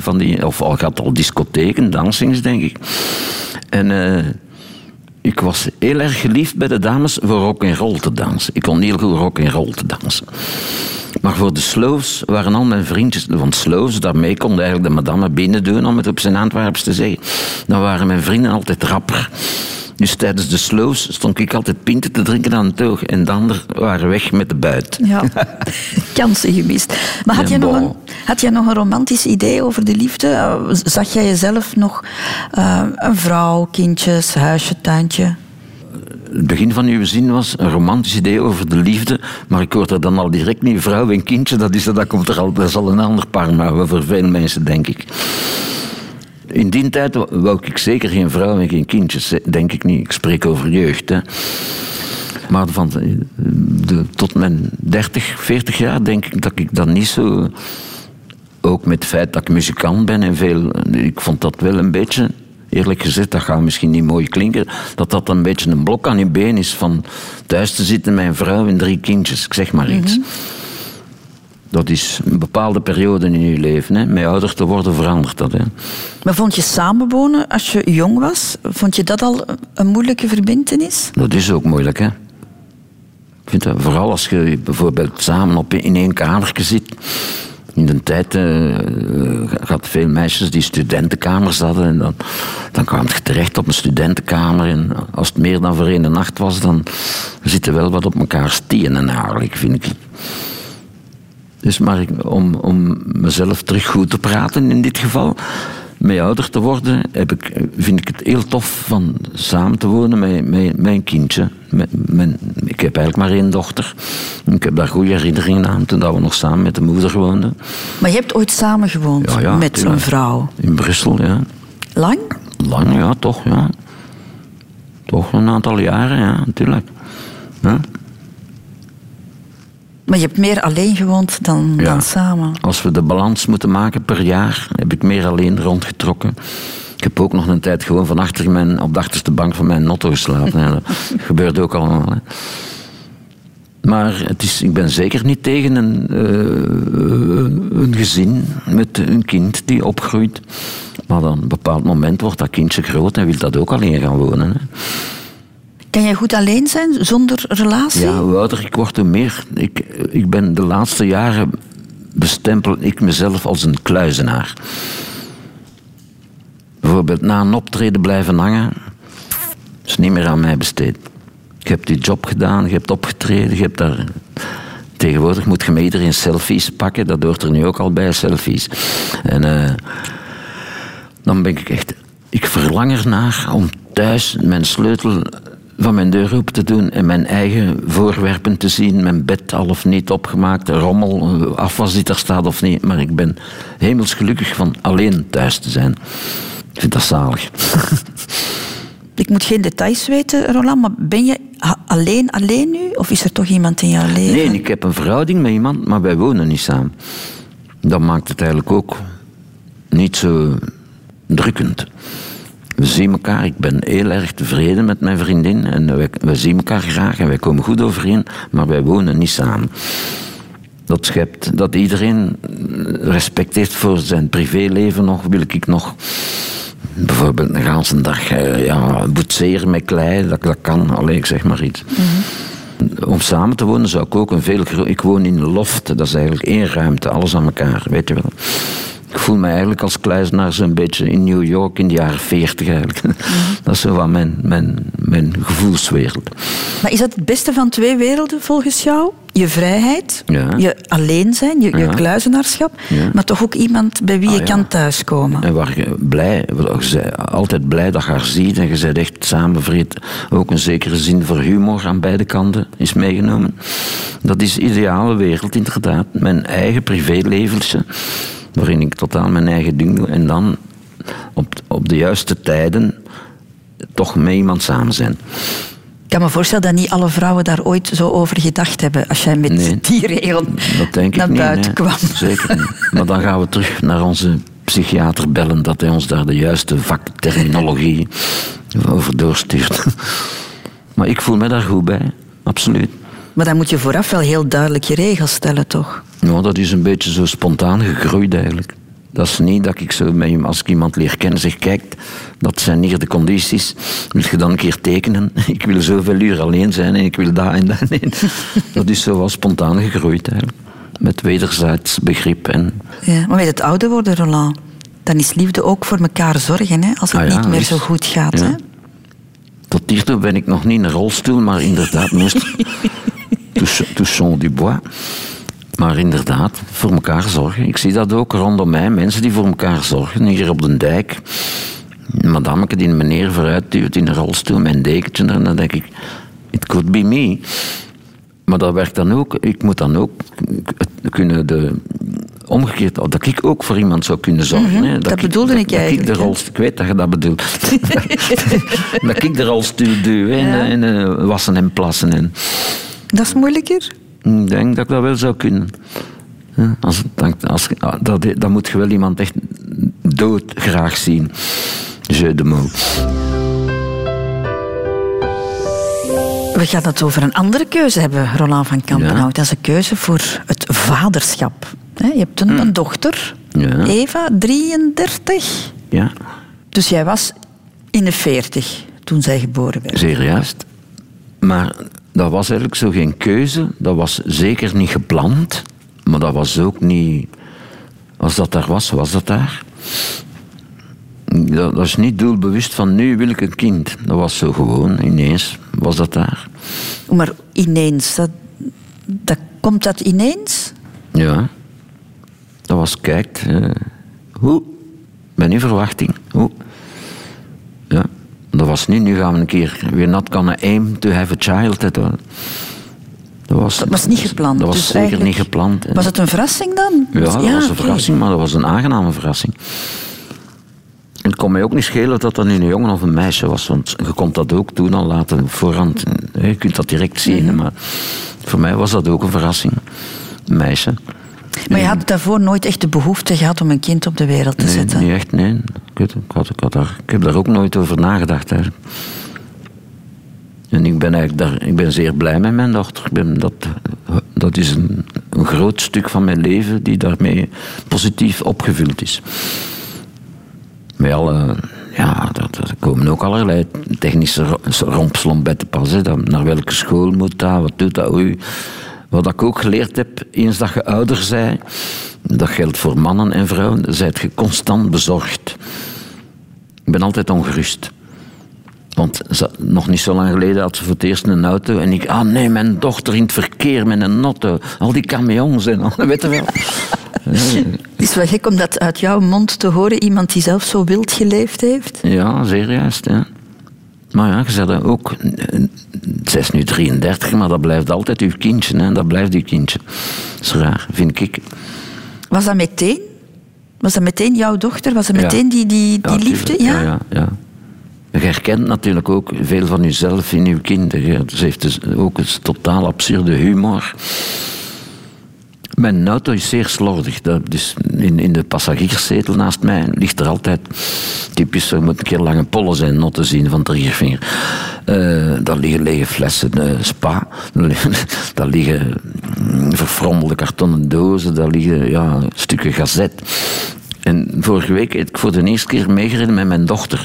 van die, of al gaat al discotheken, dansings denk ik. En eh, ik was heel erg geliefd bij de dames voor rock en roll te dansen. Ik kon heel goed rock en roll te dansen. Maar voor de slows waren al mijn vriendjes... Want slows, daarmee kon eigenlijk de madame binnen doen... om het op zijn Antwerps te zeggen. Dan waren mijn vrienden altijd rapper. Dus tijdens de slows stond ik altijd pinten te drinken aan het oog. En de anderen waren weg met de buit. Ja, *laughs* kansen gemist. Maar had Ja, jij, nog een, had jij nog een romantisch idee over de liefde? Zag jij jezelf nog eh, een vrouw, kindjes, huisje, tuintje? Het begin van uw zin was een romantisch idee over de liefde, maar ik hoor er dan al direct niet vrouw en kindje. Dat, is, dat, komt er al, dat is al een ander paar maar voor veel mensen, denk ik. In die tijd wou ik zeker geen vrouw en geen kindjes, denk ik niet. Ik spreek over jeugd. Hè. Maar van de- tot mijn 30, 40 jaar denk ik dat ik dat niet zo. Ook met het feit dat ik muzikant ben en veel. Ik vond dat wel een beetje. Eerlijk gezegd, dat gaat misschien niet mooi klinken. Dat dat een beetje een blok aan je been is van thuis te zitten met een vrouw en drie kindjes. Ik zeg maar iets. Dat is een bepaalde periode in je leven. Hè. Met ouder te worden verandert dat. Hè. Maar vond je samenwonen als je jong was? Vond je dat al een moeilijke verbintenis? Dat is ook moeilijk, hè. Ik vind dat vooral als je bijvoorbeeld samen op, in één kamertje zit. In de tijd eh, eh, had veel meisjes die studentenkamers hadden. En dan, dan kwam je terecht op een studentenkamer. En als het meer dan voor één nacht was, dan zitten wel wat op elkaar stienen eigenlijk, vind ik. Dus maar om, om mezelf terug goed te praten in dit geval, met ouder te worden, heb ik, vind ik het heel tof van samen te wonen met, een kindje. Met, mijn, ik heb eigenlijk maar één dochter. Ik heb daar goede herinneringen aan toen dat we nog samen met de moeder woonden. Maar je hebt ooit samen gewoond Ja, ja, met een vrouw. In Brussel, ja. Lang? Lang, ja, toch, ja. Toch een aantal jaren, ja, natuurlijk. Ja. Maar je hebt meer alleen gewoond dan, Ja. dan samen. Als we de balans moeten maken per jaar, heb ik meer alleen rondgetrokken. Ik heb ook nog een tijd gewoon van achter mijn, op de achterste bank van mijn notto geslapen. Ja, dat *laughs* gebeurt ook allemaal. Hè. Maar het is, ik ben zeker niet tegen een, eh, een gezin met een kind die opgroeit. Maar dan op een bepaald moment wordt dat kindje groot en wil dat ook alleen gaan wonen. Hè. Kan jij goed alleen zijn, zonder relatie? Ja, ouder ik word, hoe meer. Ik, ik ben de laatste jaren bestempel ik mezelf als een kluizenaar. Bijvoorbeeld na een optreden blijven hangen, is niet meer aan mij besteed. Je hebt die job gedaan, je hebt opgetreden, je hebt daar... Tegenwoordig moet je met iedereen selfies pakken, dat hoort er nu ook al bij, selfies. En eh, dan ben ik echt... Ik verlang ernaar om thuis mijn sleutel van mijn deur open te doen en mijn eigen voorwerpen te zien, mijn bed al of niet opgemaakt, rommel, afwas die er staat of niet. Maar ik ben hemelsgelukkig van alleen thuis te zijn. Ik vind dat zalig. *laughs* Ik moet geen details weten, Roland, maar ben je alleen, alleen nu? Of is er toch iemand in jouw leven? Nee, ik heb een verhouding met iemand, maar wij wonen niet samen. Dat maakt het eigenlijk ook niet zo drukkend. We zien elkaar, ik ben heel erg tevreden met mijn vriendin en wij, wij zien elkaar graag en wij komen goed overeen, maar wij wonen niet samen. Dat schept dat iedereen respect heeft voor zijn privéleven nog, wil ik nog bijvoorbeeld een ganse dag eh, ja, boetseren met klei, dat, dat kan, alleen ik zeg maar iets. Om samen te wonen zou ik ook een veel Ik woon in een loft, dat is eigenlijk één ruimte, alles aan elkaar, weet je wel. Ik voel me eigenlijk als kluizenaar zo'n beetje in New York in de jaren 40 eigenlijk. *laughs* Dat is zo wat mijn, mijn, mijn gevoelswereld. Maar is dat het beste van twee werelden volgens jou? Je vrijheid, Ja. je alleen zijn, je, je Ja. kluizenaarschap, Ja. maar toch ook iemand bij wie Ah, je kan thuiskomen. En waar je blij, altijd blij dat je haar ziet en je bent echt samenvreed. Ook een zekere zin voor humor aan beide kanten is meegenomen. Dat is de ideale wereld inderdaad. Mijn eigen privéleventje, waarin ik totaal mijn eigen ding doe. En dan op, op de juiste tijden toch met iemand samen zijn. Ik kan me voorstellen dat niet alle vrouwen daar ooit zo over gedacht hebben als jij met Nee. die regel naar niet. buiten nee. kwam. Zeker niet. Maar dan gaan we terug naar onze psychiater bellen, dat hij ons daar de juiste vakterminologie over doorstuurt. Maar ik voel me daar goed bij, absoluut. Maar dan moet je vooraf wel heel duidelijk je regels stellen, toch? Nou, dat is een beetje zo spontaan gegroeid eigenlijk. Dat is niet dat ik zo met hem, als ik iemand leer kennen, zeg: Kijk, dat zijn hier de condities. Wil je dan een keer tekenen? *laughs* Ik wil zoveel uur alleen zijn en ik wil dat en dat. Nee. *laughs* Dat is zo wel spontaan gegroeid eigenlijk. Met wederzijds begrip en Ja. Maar met het ouder worden, Roland, dan is liefde ook voor elkaar zorgen, hè? als het Ah ja, niet meer is- zo goed gaat. ja. Hè? Tot hiertoe ben ik nog niet in een rolstoel, maar inderdaad moest. *laughs* Du bois. Maar inderdaad, voor elkaar zorgen. Ik zie dat ook rondom mij, mensen die voor elkaar zorgen. Hier op de dijk. Een madameke die een meneer vooruit duwt in een rolstoel met een dekentje. En dan denk ik, it could be me. Maar dat werkt dan ook. Ik moet dan ook kunnen de. Omgekeerd, dat ik ook voor iemand zou kunnen zorgen. hè. Mhm, dat bedoelde ik dat, dat eigenlijk, Ik, de rolstoel, ik weet dat je dat bedoelt. *laughs* dat ik de rolstoel duw en, en eh, wassen en plassen. En, Dat is moeilijker. Ik denk dat ik dat wel zou kunnen. Ja, Als, als, als, dat, dat moet je wel iemand echt dood graag zien. Je de mot. We gaan het over een andere keuze hebben, Roland van Kampenhout. Ja. Dat is een keuze voor het vaderschap. Je hebt een, een dochter. Ja. Eva, 33. Ja, Dus jij was in de 40 toen zij geboren werd. zeer juist. Maar dat was eigenlijk zo geen keuze. Dat was zeker niet gepland. Maar dat was ook niet... Als dat daar was, was dat daar. Dat, is niet doelbewust van nu wil ik een kind. Dat was zo gewoon, ineens was dat daar. Maar ineens, dat, dat, komt dat ineens? Ja. Dat was, kijk, eh, hoe? Bij verwachting. Hoe? Ja. Dat was niet, nu gaan we een keer, we're not gonna aim to have a child. Dat was, dat was, Dat was niet gepland. Dat was dus zeker niet gepland. Was het een verrassing dan? Ja, dat was een verrassing, maar dat was een aangename verrassing. En het kon mij ook niet schelen dat dat nu een jongen of een meisje was, want je kon dat ook toen al laten op voorhand. Je kunt dat direct zien, Mhm. maar voor mij was dat ook een verrassing. Een meisje. Maar je had daarvoor nooit echt de behoefte gehad om een kind op de wereld te Nee, zetten. niet echt, nee. Ik, weet, ik, had, ik, had daar, ik heb daar ook nooit over nagedacht. Eigenlijk. En ik ben eigenlijk daar, ik ben zeer blij met mijn dochter. Ik ben, dat, dat is een, een groot stuk van mijn leven die daarmee positief opgevuld is. Alle, ja, dat- er komen ook allerlei technische ro- rompslomp bij te pas. Hè. Dat- Naar welke school moet dat, wat doet dat? Oei. Wat ik ook geleerd heb, eens dat je ouder zij, dat geldt voor mannen en vrouwen, zijt je constant bezorgd. Ik ben altijd ongerust. Want ze- nog niet zo lang geleden had ze voor het eerst een auto. En ik, ah nee, mijn dochter in het verkeer met een auto. Al die camions en al, *laughs* weet je wel. Het is wel gek om dat uit jouw mond te horen, iemand die zelf zo wild geleefd heeft. Ja, zeer juist. Ja. Maar ja, je ook. Zij is nu 33, maar dat blijft altijd uw kindje. Hè. Dat blijft uw kindje. Dat is raar, vind ik. Was dat meteen? Was dat meteen jouw dochter? Was dat Ja. meteen die, die, die Ja, liefde? Ja? Ja, ja, ja. Je herkent natuurlijk ook veel van jezelf in uw kind. hè. Ze heeft dus ook een totaal absurde humor. Mijn auto is zeer slordig. Is in, in de passagierszetel naast mij ligt er altijd... Typisch, er moet een keer lange pollen zijn, not te zien van triggervinger. Eh daar liggen lege flessen eh, spa. Daar *laughs* liggen, daar liggen mm, verfrommelde kartonnen dozen. Daar liggen ja, stukken gazet. En vorige week heb ik voor de eerste keer meegereden met mijn dochter.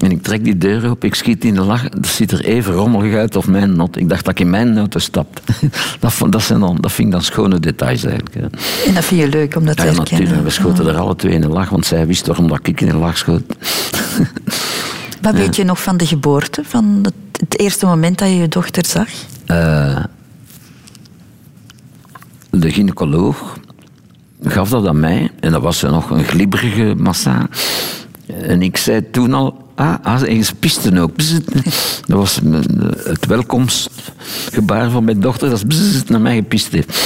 En ik trek die deur op, ik schiet in de lach. Dat ziet er even rommelig uit of mijn not. Ik dacht dat ik in mijn auto stapte. *laughs* Dat, vond- dat, zijn dan, dat vind ik dan schone details eigenlijk. hè. En dat vind je leuk om dat te Ja, herkennen? natuurlijk. We schoten er alle twee in de lach, want zij wist waarom dat ik in de lach schoot. *laughs* Wat weet je nog van de geboorte? Van het, het eerste moment dat je je dochter zag? Eh, de gynaecoloog gaf dat aan mij. En dat was nog een glibberige massa. En ik zei toen al... Ah, ah en pisten ook. Dat was mijn- het welkomstgebaar van mijn dochter. Dat ze naar mij gepist heeft.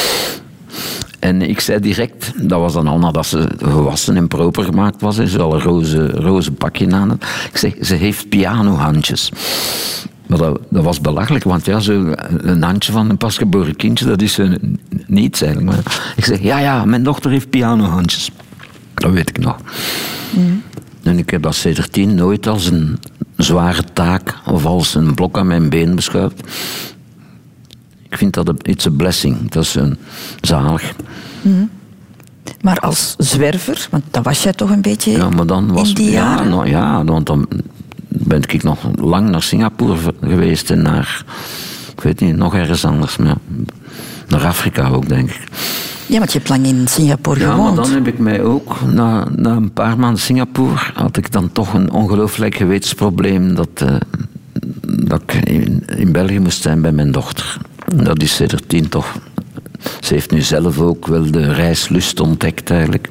En ik zei direct, dat was dan al nadat ze gewassen en proper gemaakt was. Ze al een roze, roze pakje aan. het. Ik zeg, ze heeft pianohandjes. Dat, was belachelijk, want ja, zo een handje van een pasgeboren kindje, dat is niets eigenlijk. Maar ik zeg, ja, ja, mijn dochter heeft pianohandjes. Dat weet ik nog. En ik heb dat sedertien nooit als een zware taak of als een blok aan mijn been beschouwd. Ik vind dat een, it's a blessing. Dat is een zalig. Maar als zwerver, want dat was jij toch een beetje Ja, maar dan was in die ja, jaren? nou, ja, want dan ben ik nog lang naar Singapore geweest en naar, ik weet niet, nog ergens anders, maar naar Afrika ook, denk ik. Ja, want je hebt lang in Singapore Ja, maar gewoond. dan heb ik mij ook, na, na een paar maanden Singapore, had ik dan toch een ongelooflijk gewetensprobleem dat, eh, dat ik in, in België moest zijn bij mijn dochter. Dat is tien toch. Ze heeft nu zelf ook wel de reislust ontdekt eigenlijk.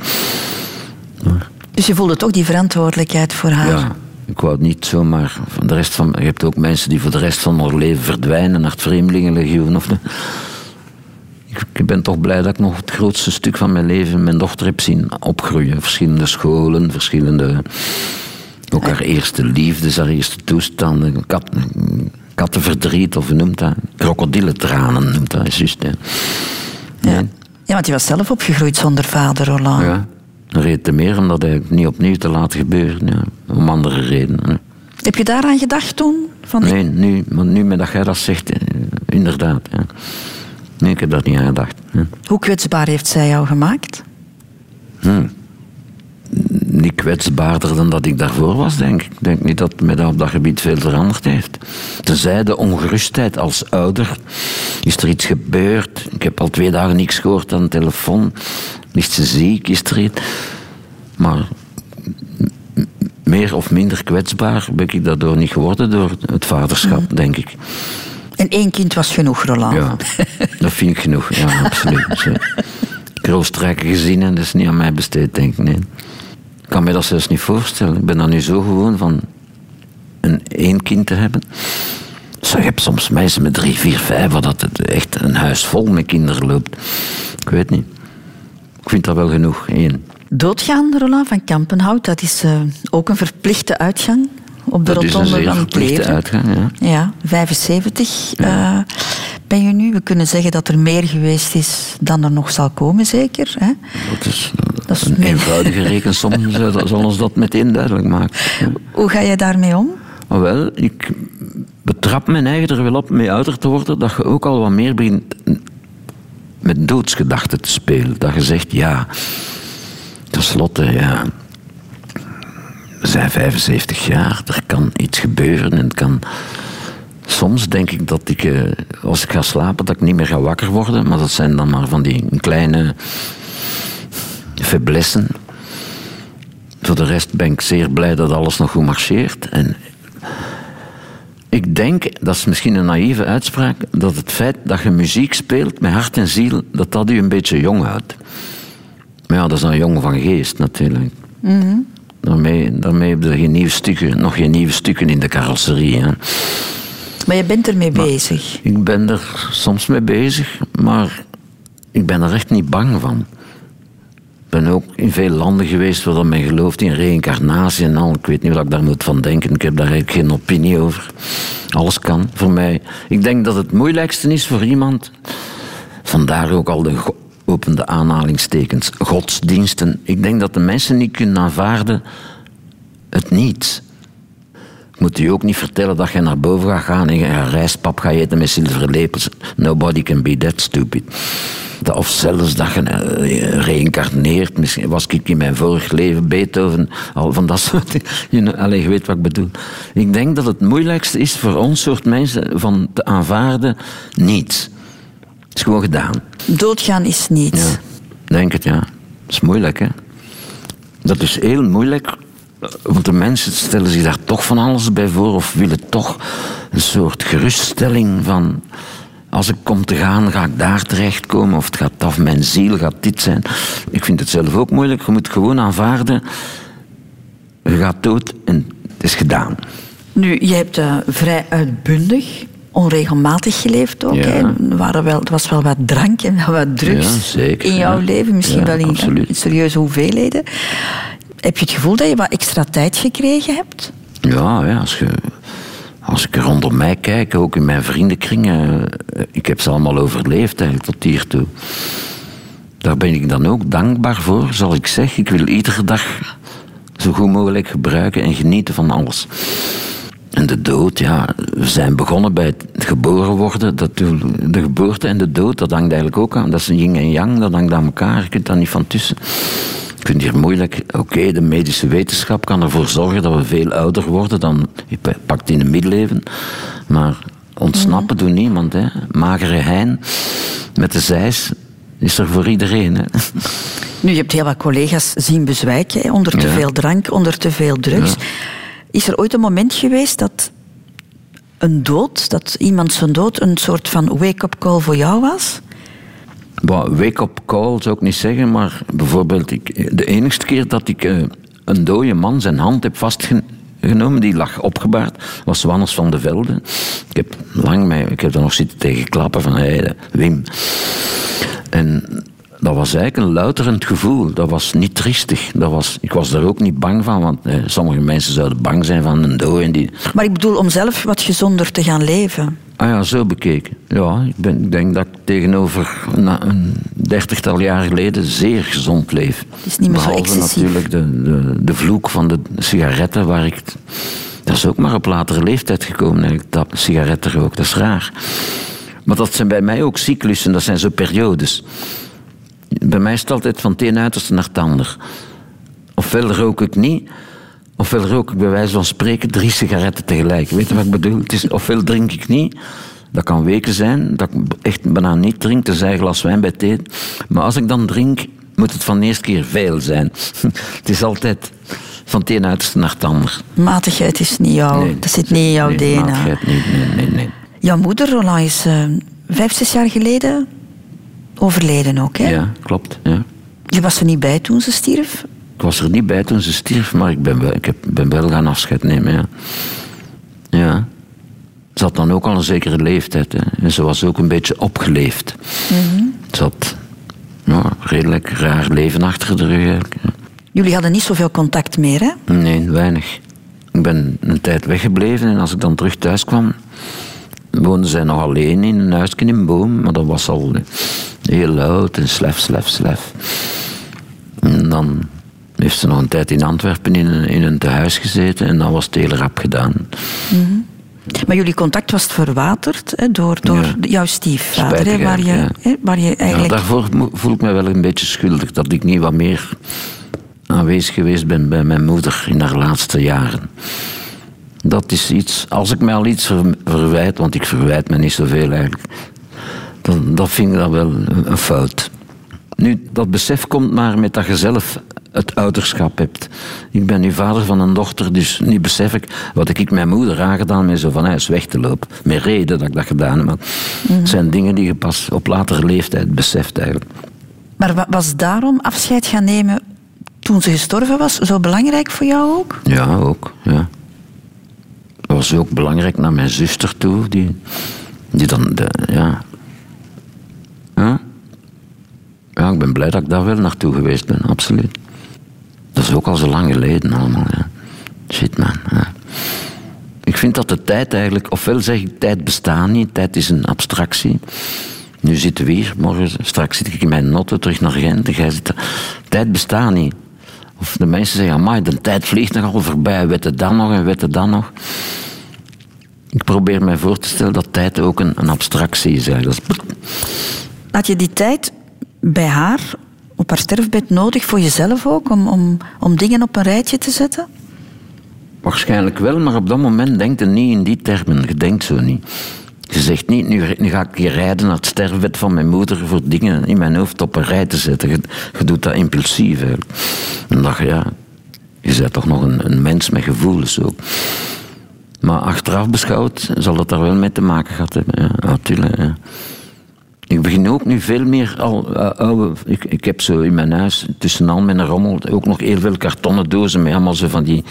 Dus je voelde toch die verantwoordelijkheid voor haar. Ja, ik wou het niet zomaar van de rest van... Je hebt ook mensen die voor de rest van hun leven verdwijnen naar het Vreemdelingenlegioen. Of de, ik, ben toch blij dat ik nog het grootste stuk van mijn leven mijn dochter heb zien opgroeien. Verschillende scholen, verschillende... Ook haar eerste liefdes, haar eerste toestanden. Kat, kattenverdriet, of hoe noemt dat? Krokodillentranen noemt dat, is juist. hè. Ja. Ja, want je was zelf opgegroeid zonder vader, Roland. Ja, een reden te meer om dat eigenlijk niet opnieuw te laten gebeuren. Ja. Om andere redenen. Heb je daaraan gedacht toen? Van, Nee, nu, maar nu met dat jij dat zegt, eh, inderdaad. Ja. Nee, ik heb daar niet aan gedacht. Ja. Hoe kwetsbaar heeft zij jou gemaakt? Niet kwetsbaarder dan dat ik daarvoor was, denk ik. Ik denk niet dat mij dat op dat gebied veel veranderd heeft. Tenzij de ongerustheid als ouder. Is er iets gebeurd? Ik heb al twee dagen niks gehoord aan de telefoon. Ligt ze ziek? Is er iets? Maar meer of minder kwetsbaar ben ik daardoor niet geworden door het vaderschap, denk ik. En één kind was genoeg, Roland. Ja, dat vind ik genoeg. Ja, absoluut. Zo. Kroostrijke gezinnen, dat is niet aan mij besteed, denk ik. Nee. Ik kan me dat zelfs niet voorstellen. Ik ben dan nu zo gewoon van een één kind te hebben. Zo, je hebt soms mensen met drie, vier, vijf, waar dat het echt een huis vol met kinderen loopt. Ik weet niet. Ik vind dat wel genoeg, één. Doodgaan, Roland van Kampenhout, dat is eh, ook een verplichte uitgang op de Dat een rotonde van het verplichte leven. uitgang, ja. Ja, 75 eh, ben je nu. We kunnen zeggen dat er meer geweest is dan er nog zal komen, zeker. Hè? Dat is, Dat is een eenvoudige *laughs* rekensom, zal zal ons dat meteen duidelijk maken. Ja. Hoe ga je daarmee om? Maar wel, ik betrap mijn eigen er wel op mee ouder te worden dat je ook al wat meer begint met doodsgedachten te spelen. Dat je zegt, ja, tenslotte, ja, zijn 75 jaar, er kan iets gebeuren en kan... Soms denk ik dat ik, eh, als ik ga slapen, dat ik niet meer ga wakker worden. Maar dat zijn dan maar van die kleine faiblessen. Voor de rest ben ik zeer blij dat alles nog goed marcheert. En ik denk, dat is misschien een naïeve uitspraak, dat het feit dat je muziek speelt met hart en ziel, dat dat u een beetje jong houdt. Maar ja, dat is dan jong van geest natuurlijk. Daarmee, daarmee heb je geen nieuwe stukken, nog geen nieuwe stukken in de carrosserie. Hè. Maar je bent ermee bezig. Ik ben er soms mee bezig, maar ik ben er echt niet bang van. Ik ben ook in veel landen geweest waar men gelooft in reïncarnatie en al. Ik weet niet wat ik daar moet van denken. Ik heb daar eigenlijk geen opinie over. Alles kan voor mij. Ik denk dat het moeilijkste is voor iemand. Vandaar ook al de opende aanhalingstekens. Godsdiensten. Ik denk dat de mensen niet kunnen aanvaarden het niets. Ik moet u ook niet vertellen dat je naar boven gaat gaan en je rijstpap gaat eten met zilveren lepels. Nobody can be that stupid. Of zelfs dat je eh, reïncarneert. Misschien was ik in mijn vorig leven Beethoven. Al van dat soort *laughs* allee, je weet wat ik bedoel. Ik denk dat het moeilijkste is voor ons soort mensen van te aanvaarden niets. Het is gewoon gedaan. Doodgaan is niet. Ja, denk het, ja. Dat is moeilijk, hè. Dat is heel moeilijk, want de mensen stellen zich daar toch van alles bij voor of willen toch een soort geruststelling van... Als ik kom te gaan, ga ik daar terechtkomen of het gaat af mijn ziel, gaat dit zijn. Ik vind het zelf ook moeilijk. Je moet gewoon aanvaarden, je gaat dood en het is gedaan. Nu, je hebt eh, vrij uitbundig, onregelmatig geleefd ook. Ja. Er, waren wel, er was wel wat drank en wat drugs Ja, zeker, in jouw ja. leven. Misschien wel in, absoluut. serieuze hoeveelheden. Heb je het gevoel dat je wat extra tijd gekregen hebt? Ja, ja als, je, als ik rondom mij kijk, ook in mijn vriendenkring, eh, ik heb ze allemaal overleefd eigenlijk tot hiertoe. Daar ben ik dan ook dankbaar voor, zal ik zeggen. Ik wil iedere dag zo goed mogelijk gebruiken en genieten van alles. En de dood, ja, we zijn begonnen bij het geboren worden. Dat, de geboorte en de dood, dat hangt eigenlijk ook aan. Dat is een yin en yang, dat hangt aan elkaar. Je kunt daar niet van tussen. Vind het hier moeilijk. Oké, de medische wetenschap kan ervoor zorgen dat we veel ouder worden dan je pakt in de middeleeuwen. Maar ontsnappen doet niemand. Hè. Magere hein met de zeis is er voor iedereen. Hè. Nu, je hebt heel wat collega's zien bezwijken hè, onder te Ja. veel drank, onder te veel drugs. Is er ooit een moment geweest dat een dood, dat iemand zijn dood een soort van wake-up call voor jou was? Wake-up call zou ik niet zeggen, maar bijvoorbeeld ik, de enigste keer dat ik eh, een dode man zijn hand heb vastgenomen, die lag opgebaard, was Wannes van de Velde. Ik heb lang mee, ik heb er nog zitten tegen klappen van, hey, Wim. En dat was eigenlijk een luiterend gevoel. Dat was niet triestig. Dat was, ik was daar ook niet bang van, want eh, sommige mensen zouden bang zijn van een dode. Die, Maar ik bedoel om zelf wat gezonder te gaan leven. Ah ja, zo bekeken. Ja, ik, ben, ik denk dat ik tegenover na, een dertigtal jaar geleden zeer gezond leef. Het is niet meer zo Behalve excessief. natuurlijk de, de, de vloek van de sigaretten, waar ik... Dat is ook maar op latere leeftijd gekomen, eigenlijk, dat sigaretten rook. Dat is raar. Maar dat zijn bij mij ook cyclussen, dat zijn zo periodes. Bij mij is het altijd van het een uiterste naar het ander. Ofwel rook ik niet, ofwel rook ik bij wijze van spreken drie sigaretten tegelijk. Weet je wat ik bedoel? Het is, ofwel drink ik niet, dat kan weken zijn, dat ik echt bijna niet drink, tenzij een glas wijn bij thee. Maar als ik dan drink, moet het van de eerste keer veel zijn. *laughs* het is altijd van het een uiterste naar het ander. Matigheid is niet jou, Nee, dat zit niet in jouw nee, DNA. matigheid niet, nee, nee, nee. Jouw moeder, Roland, is eh, vijf, zes jaar geleden overleden ook. Hè? Ja, klopt. Ja. Je was er niet bij toen ze stierf. Ik was er niet bij toen ze stierf, maar ik ben wel, ik heb, ben wel gaan afscheid nemen. Ja. ja. Ze had dan ook al een zekere leeftijd. Hè. En ze was ook een beetje opgeleefd. Ze had ja, redelijk raar leven achter de rug. Eigenlijk. ja. Jullie hadden niet zoveel contact meer, hè? Nee, weinig. Ik ben een tijd weggebleven en als ik dan terug thuis kwam, woonde zij nog alleen in een huisje in een boom, maar dat was al heel luid en slef, slef, slef. En dan heeft ze nog een tijd in Antwerpen in een, in een tehuis gezeten en dan was het heel rap gedaan. Maar jullie contact was verwaterd hè, door, door Ja. jouw stiefvader, hè, waar, je, hè, waar je Ja, eigenlijk... daarvoor voel ik me wel een beetje schuldig dat ik niet wat meer aanwezig geweest ben bij mijn moeder in haar laatste jaren. Dat is iets, als ik mij al iets ver- verwijt, want ik verwijt me niet zoveel eigenlijk, dan dat vind ik dat wel een een fout. Nu, dat besef komt maar met dat je zelf het ouderschap hebt. Ik ben nu vader van een dochter, dus nu besef ik wat ik mijn moeder aangedaan met zo van huis weg te lopen. Met reden dat ik dat gedaan heb. Maar het zijn dingen die je pas op latere leeftijd beseft eigenlijk. Maar wa- was daarom afscheid gaan nemen toen ze gestorven was zo belangrijk voor jou ook? Ja, ook. Ja. Dat was ook belangrijk naar mijn zuster toe, die, die dan, de, ja. Ja. Ja, ik ben blij dat ik daar wel naartoe geweest ben, absoluut. Dat is ook al zo lang geleden allemaal, ja. Shit, man. Ik vind dat de tijd eigenlijk, ofwel zeg ik, tijd bestaat niet, tijd is een abstractie. Nu zitten we hier, morgen, straks zit ik in mijn notte terug naar Gent. en zit. Tijd bestaat niet. Of de mensen zeggen, amai, de tijd vliegt nogal voorbij, weet het dan nog en weet het dan nog. Ik probeer mij voor te stellen dat tijd ook een, een abstractie is. Dat is- Had je die tijd bij haar op haar sterfbed nodig voor jezelf ook, om, om, om dingen op een rijtje te zetten? Waarschijnlijk wel, maar op dat moment denkt je niet in die termen. Je denkt zo niet. Je zegt niet, nu, ga ik hier rijden naar het sterfbed van mijn moeder voor dingen in mijn hoofd op een rij te zetten. Je, doet dat impulsief eigenlijk. En dacht ja, je bent toch nog een, een mens met gevoelens ook. Maar achteraf beschouwd zal dat daar wel mee te maken gehad hebben. Ja, natuurlijk. Ja. Ik begin ook nu veel meer al eh, oude. Ik, ik heb zo in mijn huis tussen al mijn rommel ook nog heel veel kartonnen dozen met allemaal zo van die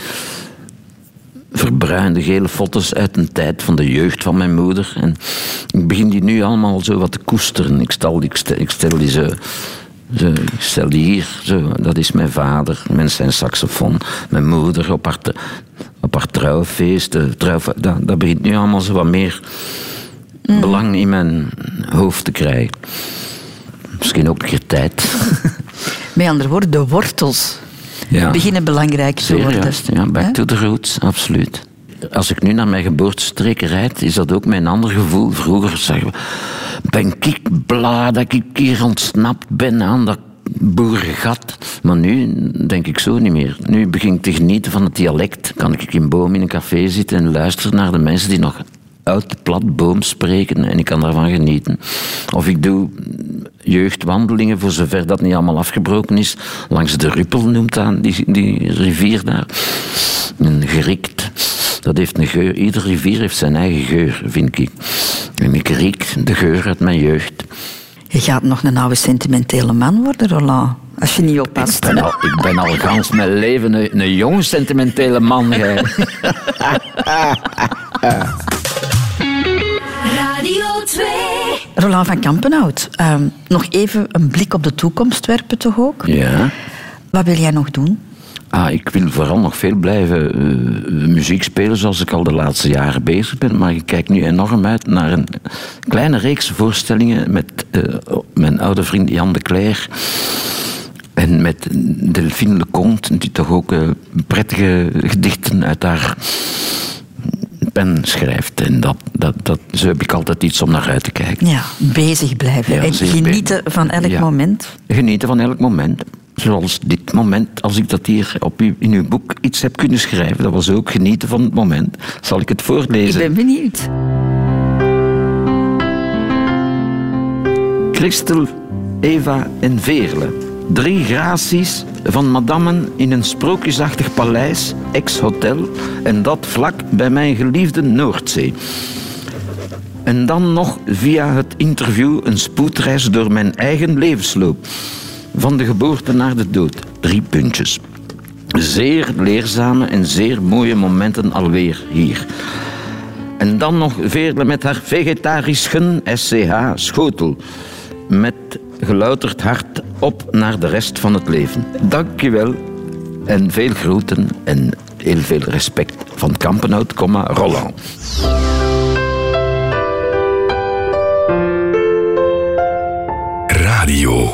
verbruinde gele foto's uit een tijd van de jeugd van mijn moeder. En ik begin die nu allemaal zo wat te koesteren. Ik stel, ik ik stel die zo. ik stel die hier, zo, dat is mijn vader, met zijn saxofoon. Mijn moeder op haar, op haar trouwfeest. de Trouw, dat begint nu allemaal zo wat meer belang in mijn hoofd te krijgen. Misschien ook een keer tijd. *laughs* Met andere woorden, de wortels Ja. beginnen belangrijk te Zeer worden. juist, ja, back to the roots, absoluut. Als ik nu naar mijn geboortestreken rijd, is dat ook mijn ander gevoel. Vroeger zeg, ben ik blij dat ik hier ontsnapt ben aan dat boerengat. Maar nu denk ik zo niet meer. Nu begin ik te genieten van het dialect. Kan ik in boom in een café zitten en luisteren naar de mensen die nog uit de plat boom spreken en ik kan daarvan genieten. Of ik doe jeugdwandelingen, voor zover dat niet allemaal afgebroken is, langs de Ruppel noemt dat, die, die rivier daar. Een gerikt. Dat heeft een geur. Iedere rivier heeft zijn eigen geur, vind ik. En ik riek de geur uit mijn jeugd. Je gaat nog een oude sentimentele man worden, Roland. Als je niet oppast. Ik ben al, ik ben al gans mijn leven een, een jong sentimentele man. *laughs* jij. Radio 2. Roland van Kampenhout, ehm, nog even een blik op de toekomst werpen toch ook? Ja. Wat wil jij nog doen? Ah, ik wil vooral nog veel blijven eh, muziek spelen zoals ik al de laatste jaren bezig ben. Maar ik kijk nu enorm uit naar een kleine reeks voorstellingen met eh, mijn oude vriend Jan de Cler. En met Delphine Leconte, die toch ook eh, prettige gedichten uit haar pen schrijft. En dat, dat, dat, zo heb ik altijd iets om naar uit te kijken. Ja, bezig blijven Ja, en genieten van elk Ja. moment. Genieten van elk moment. Zoals dit moment, als ik dat hier op uw, in uw boek iets heb kunnen schrijven, dat was ook genieten van het moment. Zal ik het Ik voorlezen? ben benieuwd. Christel, Eva en Veerle. Drie graties van madammen in een sprookjesachtig paleis, ex-hotel, en dat vlak bij mijn geliefde Noordzee. En dan nog via het interview een spoedreis door mijn eigen levensloop. Van de geboorte naar de dood. Drie puntjes. Zeer leerzame en zeer mooie momenten alweer hier. En dan nog Veerle met haar vegetarischen SCH schotel. Met gelouterd hart op naar de rest van het leven. Dankjewel en veel groeten en heel veel respect van Kampenhout, Roland. Radio.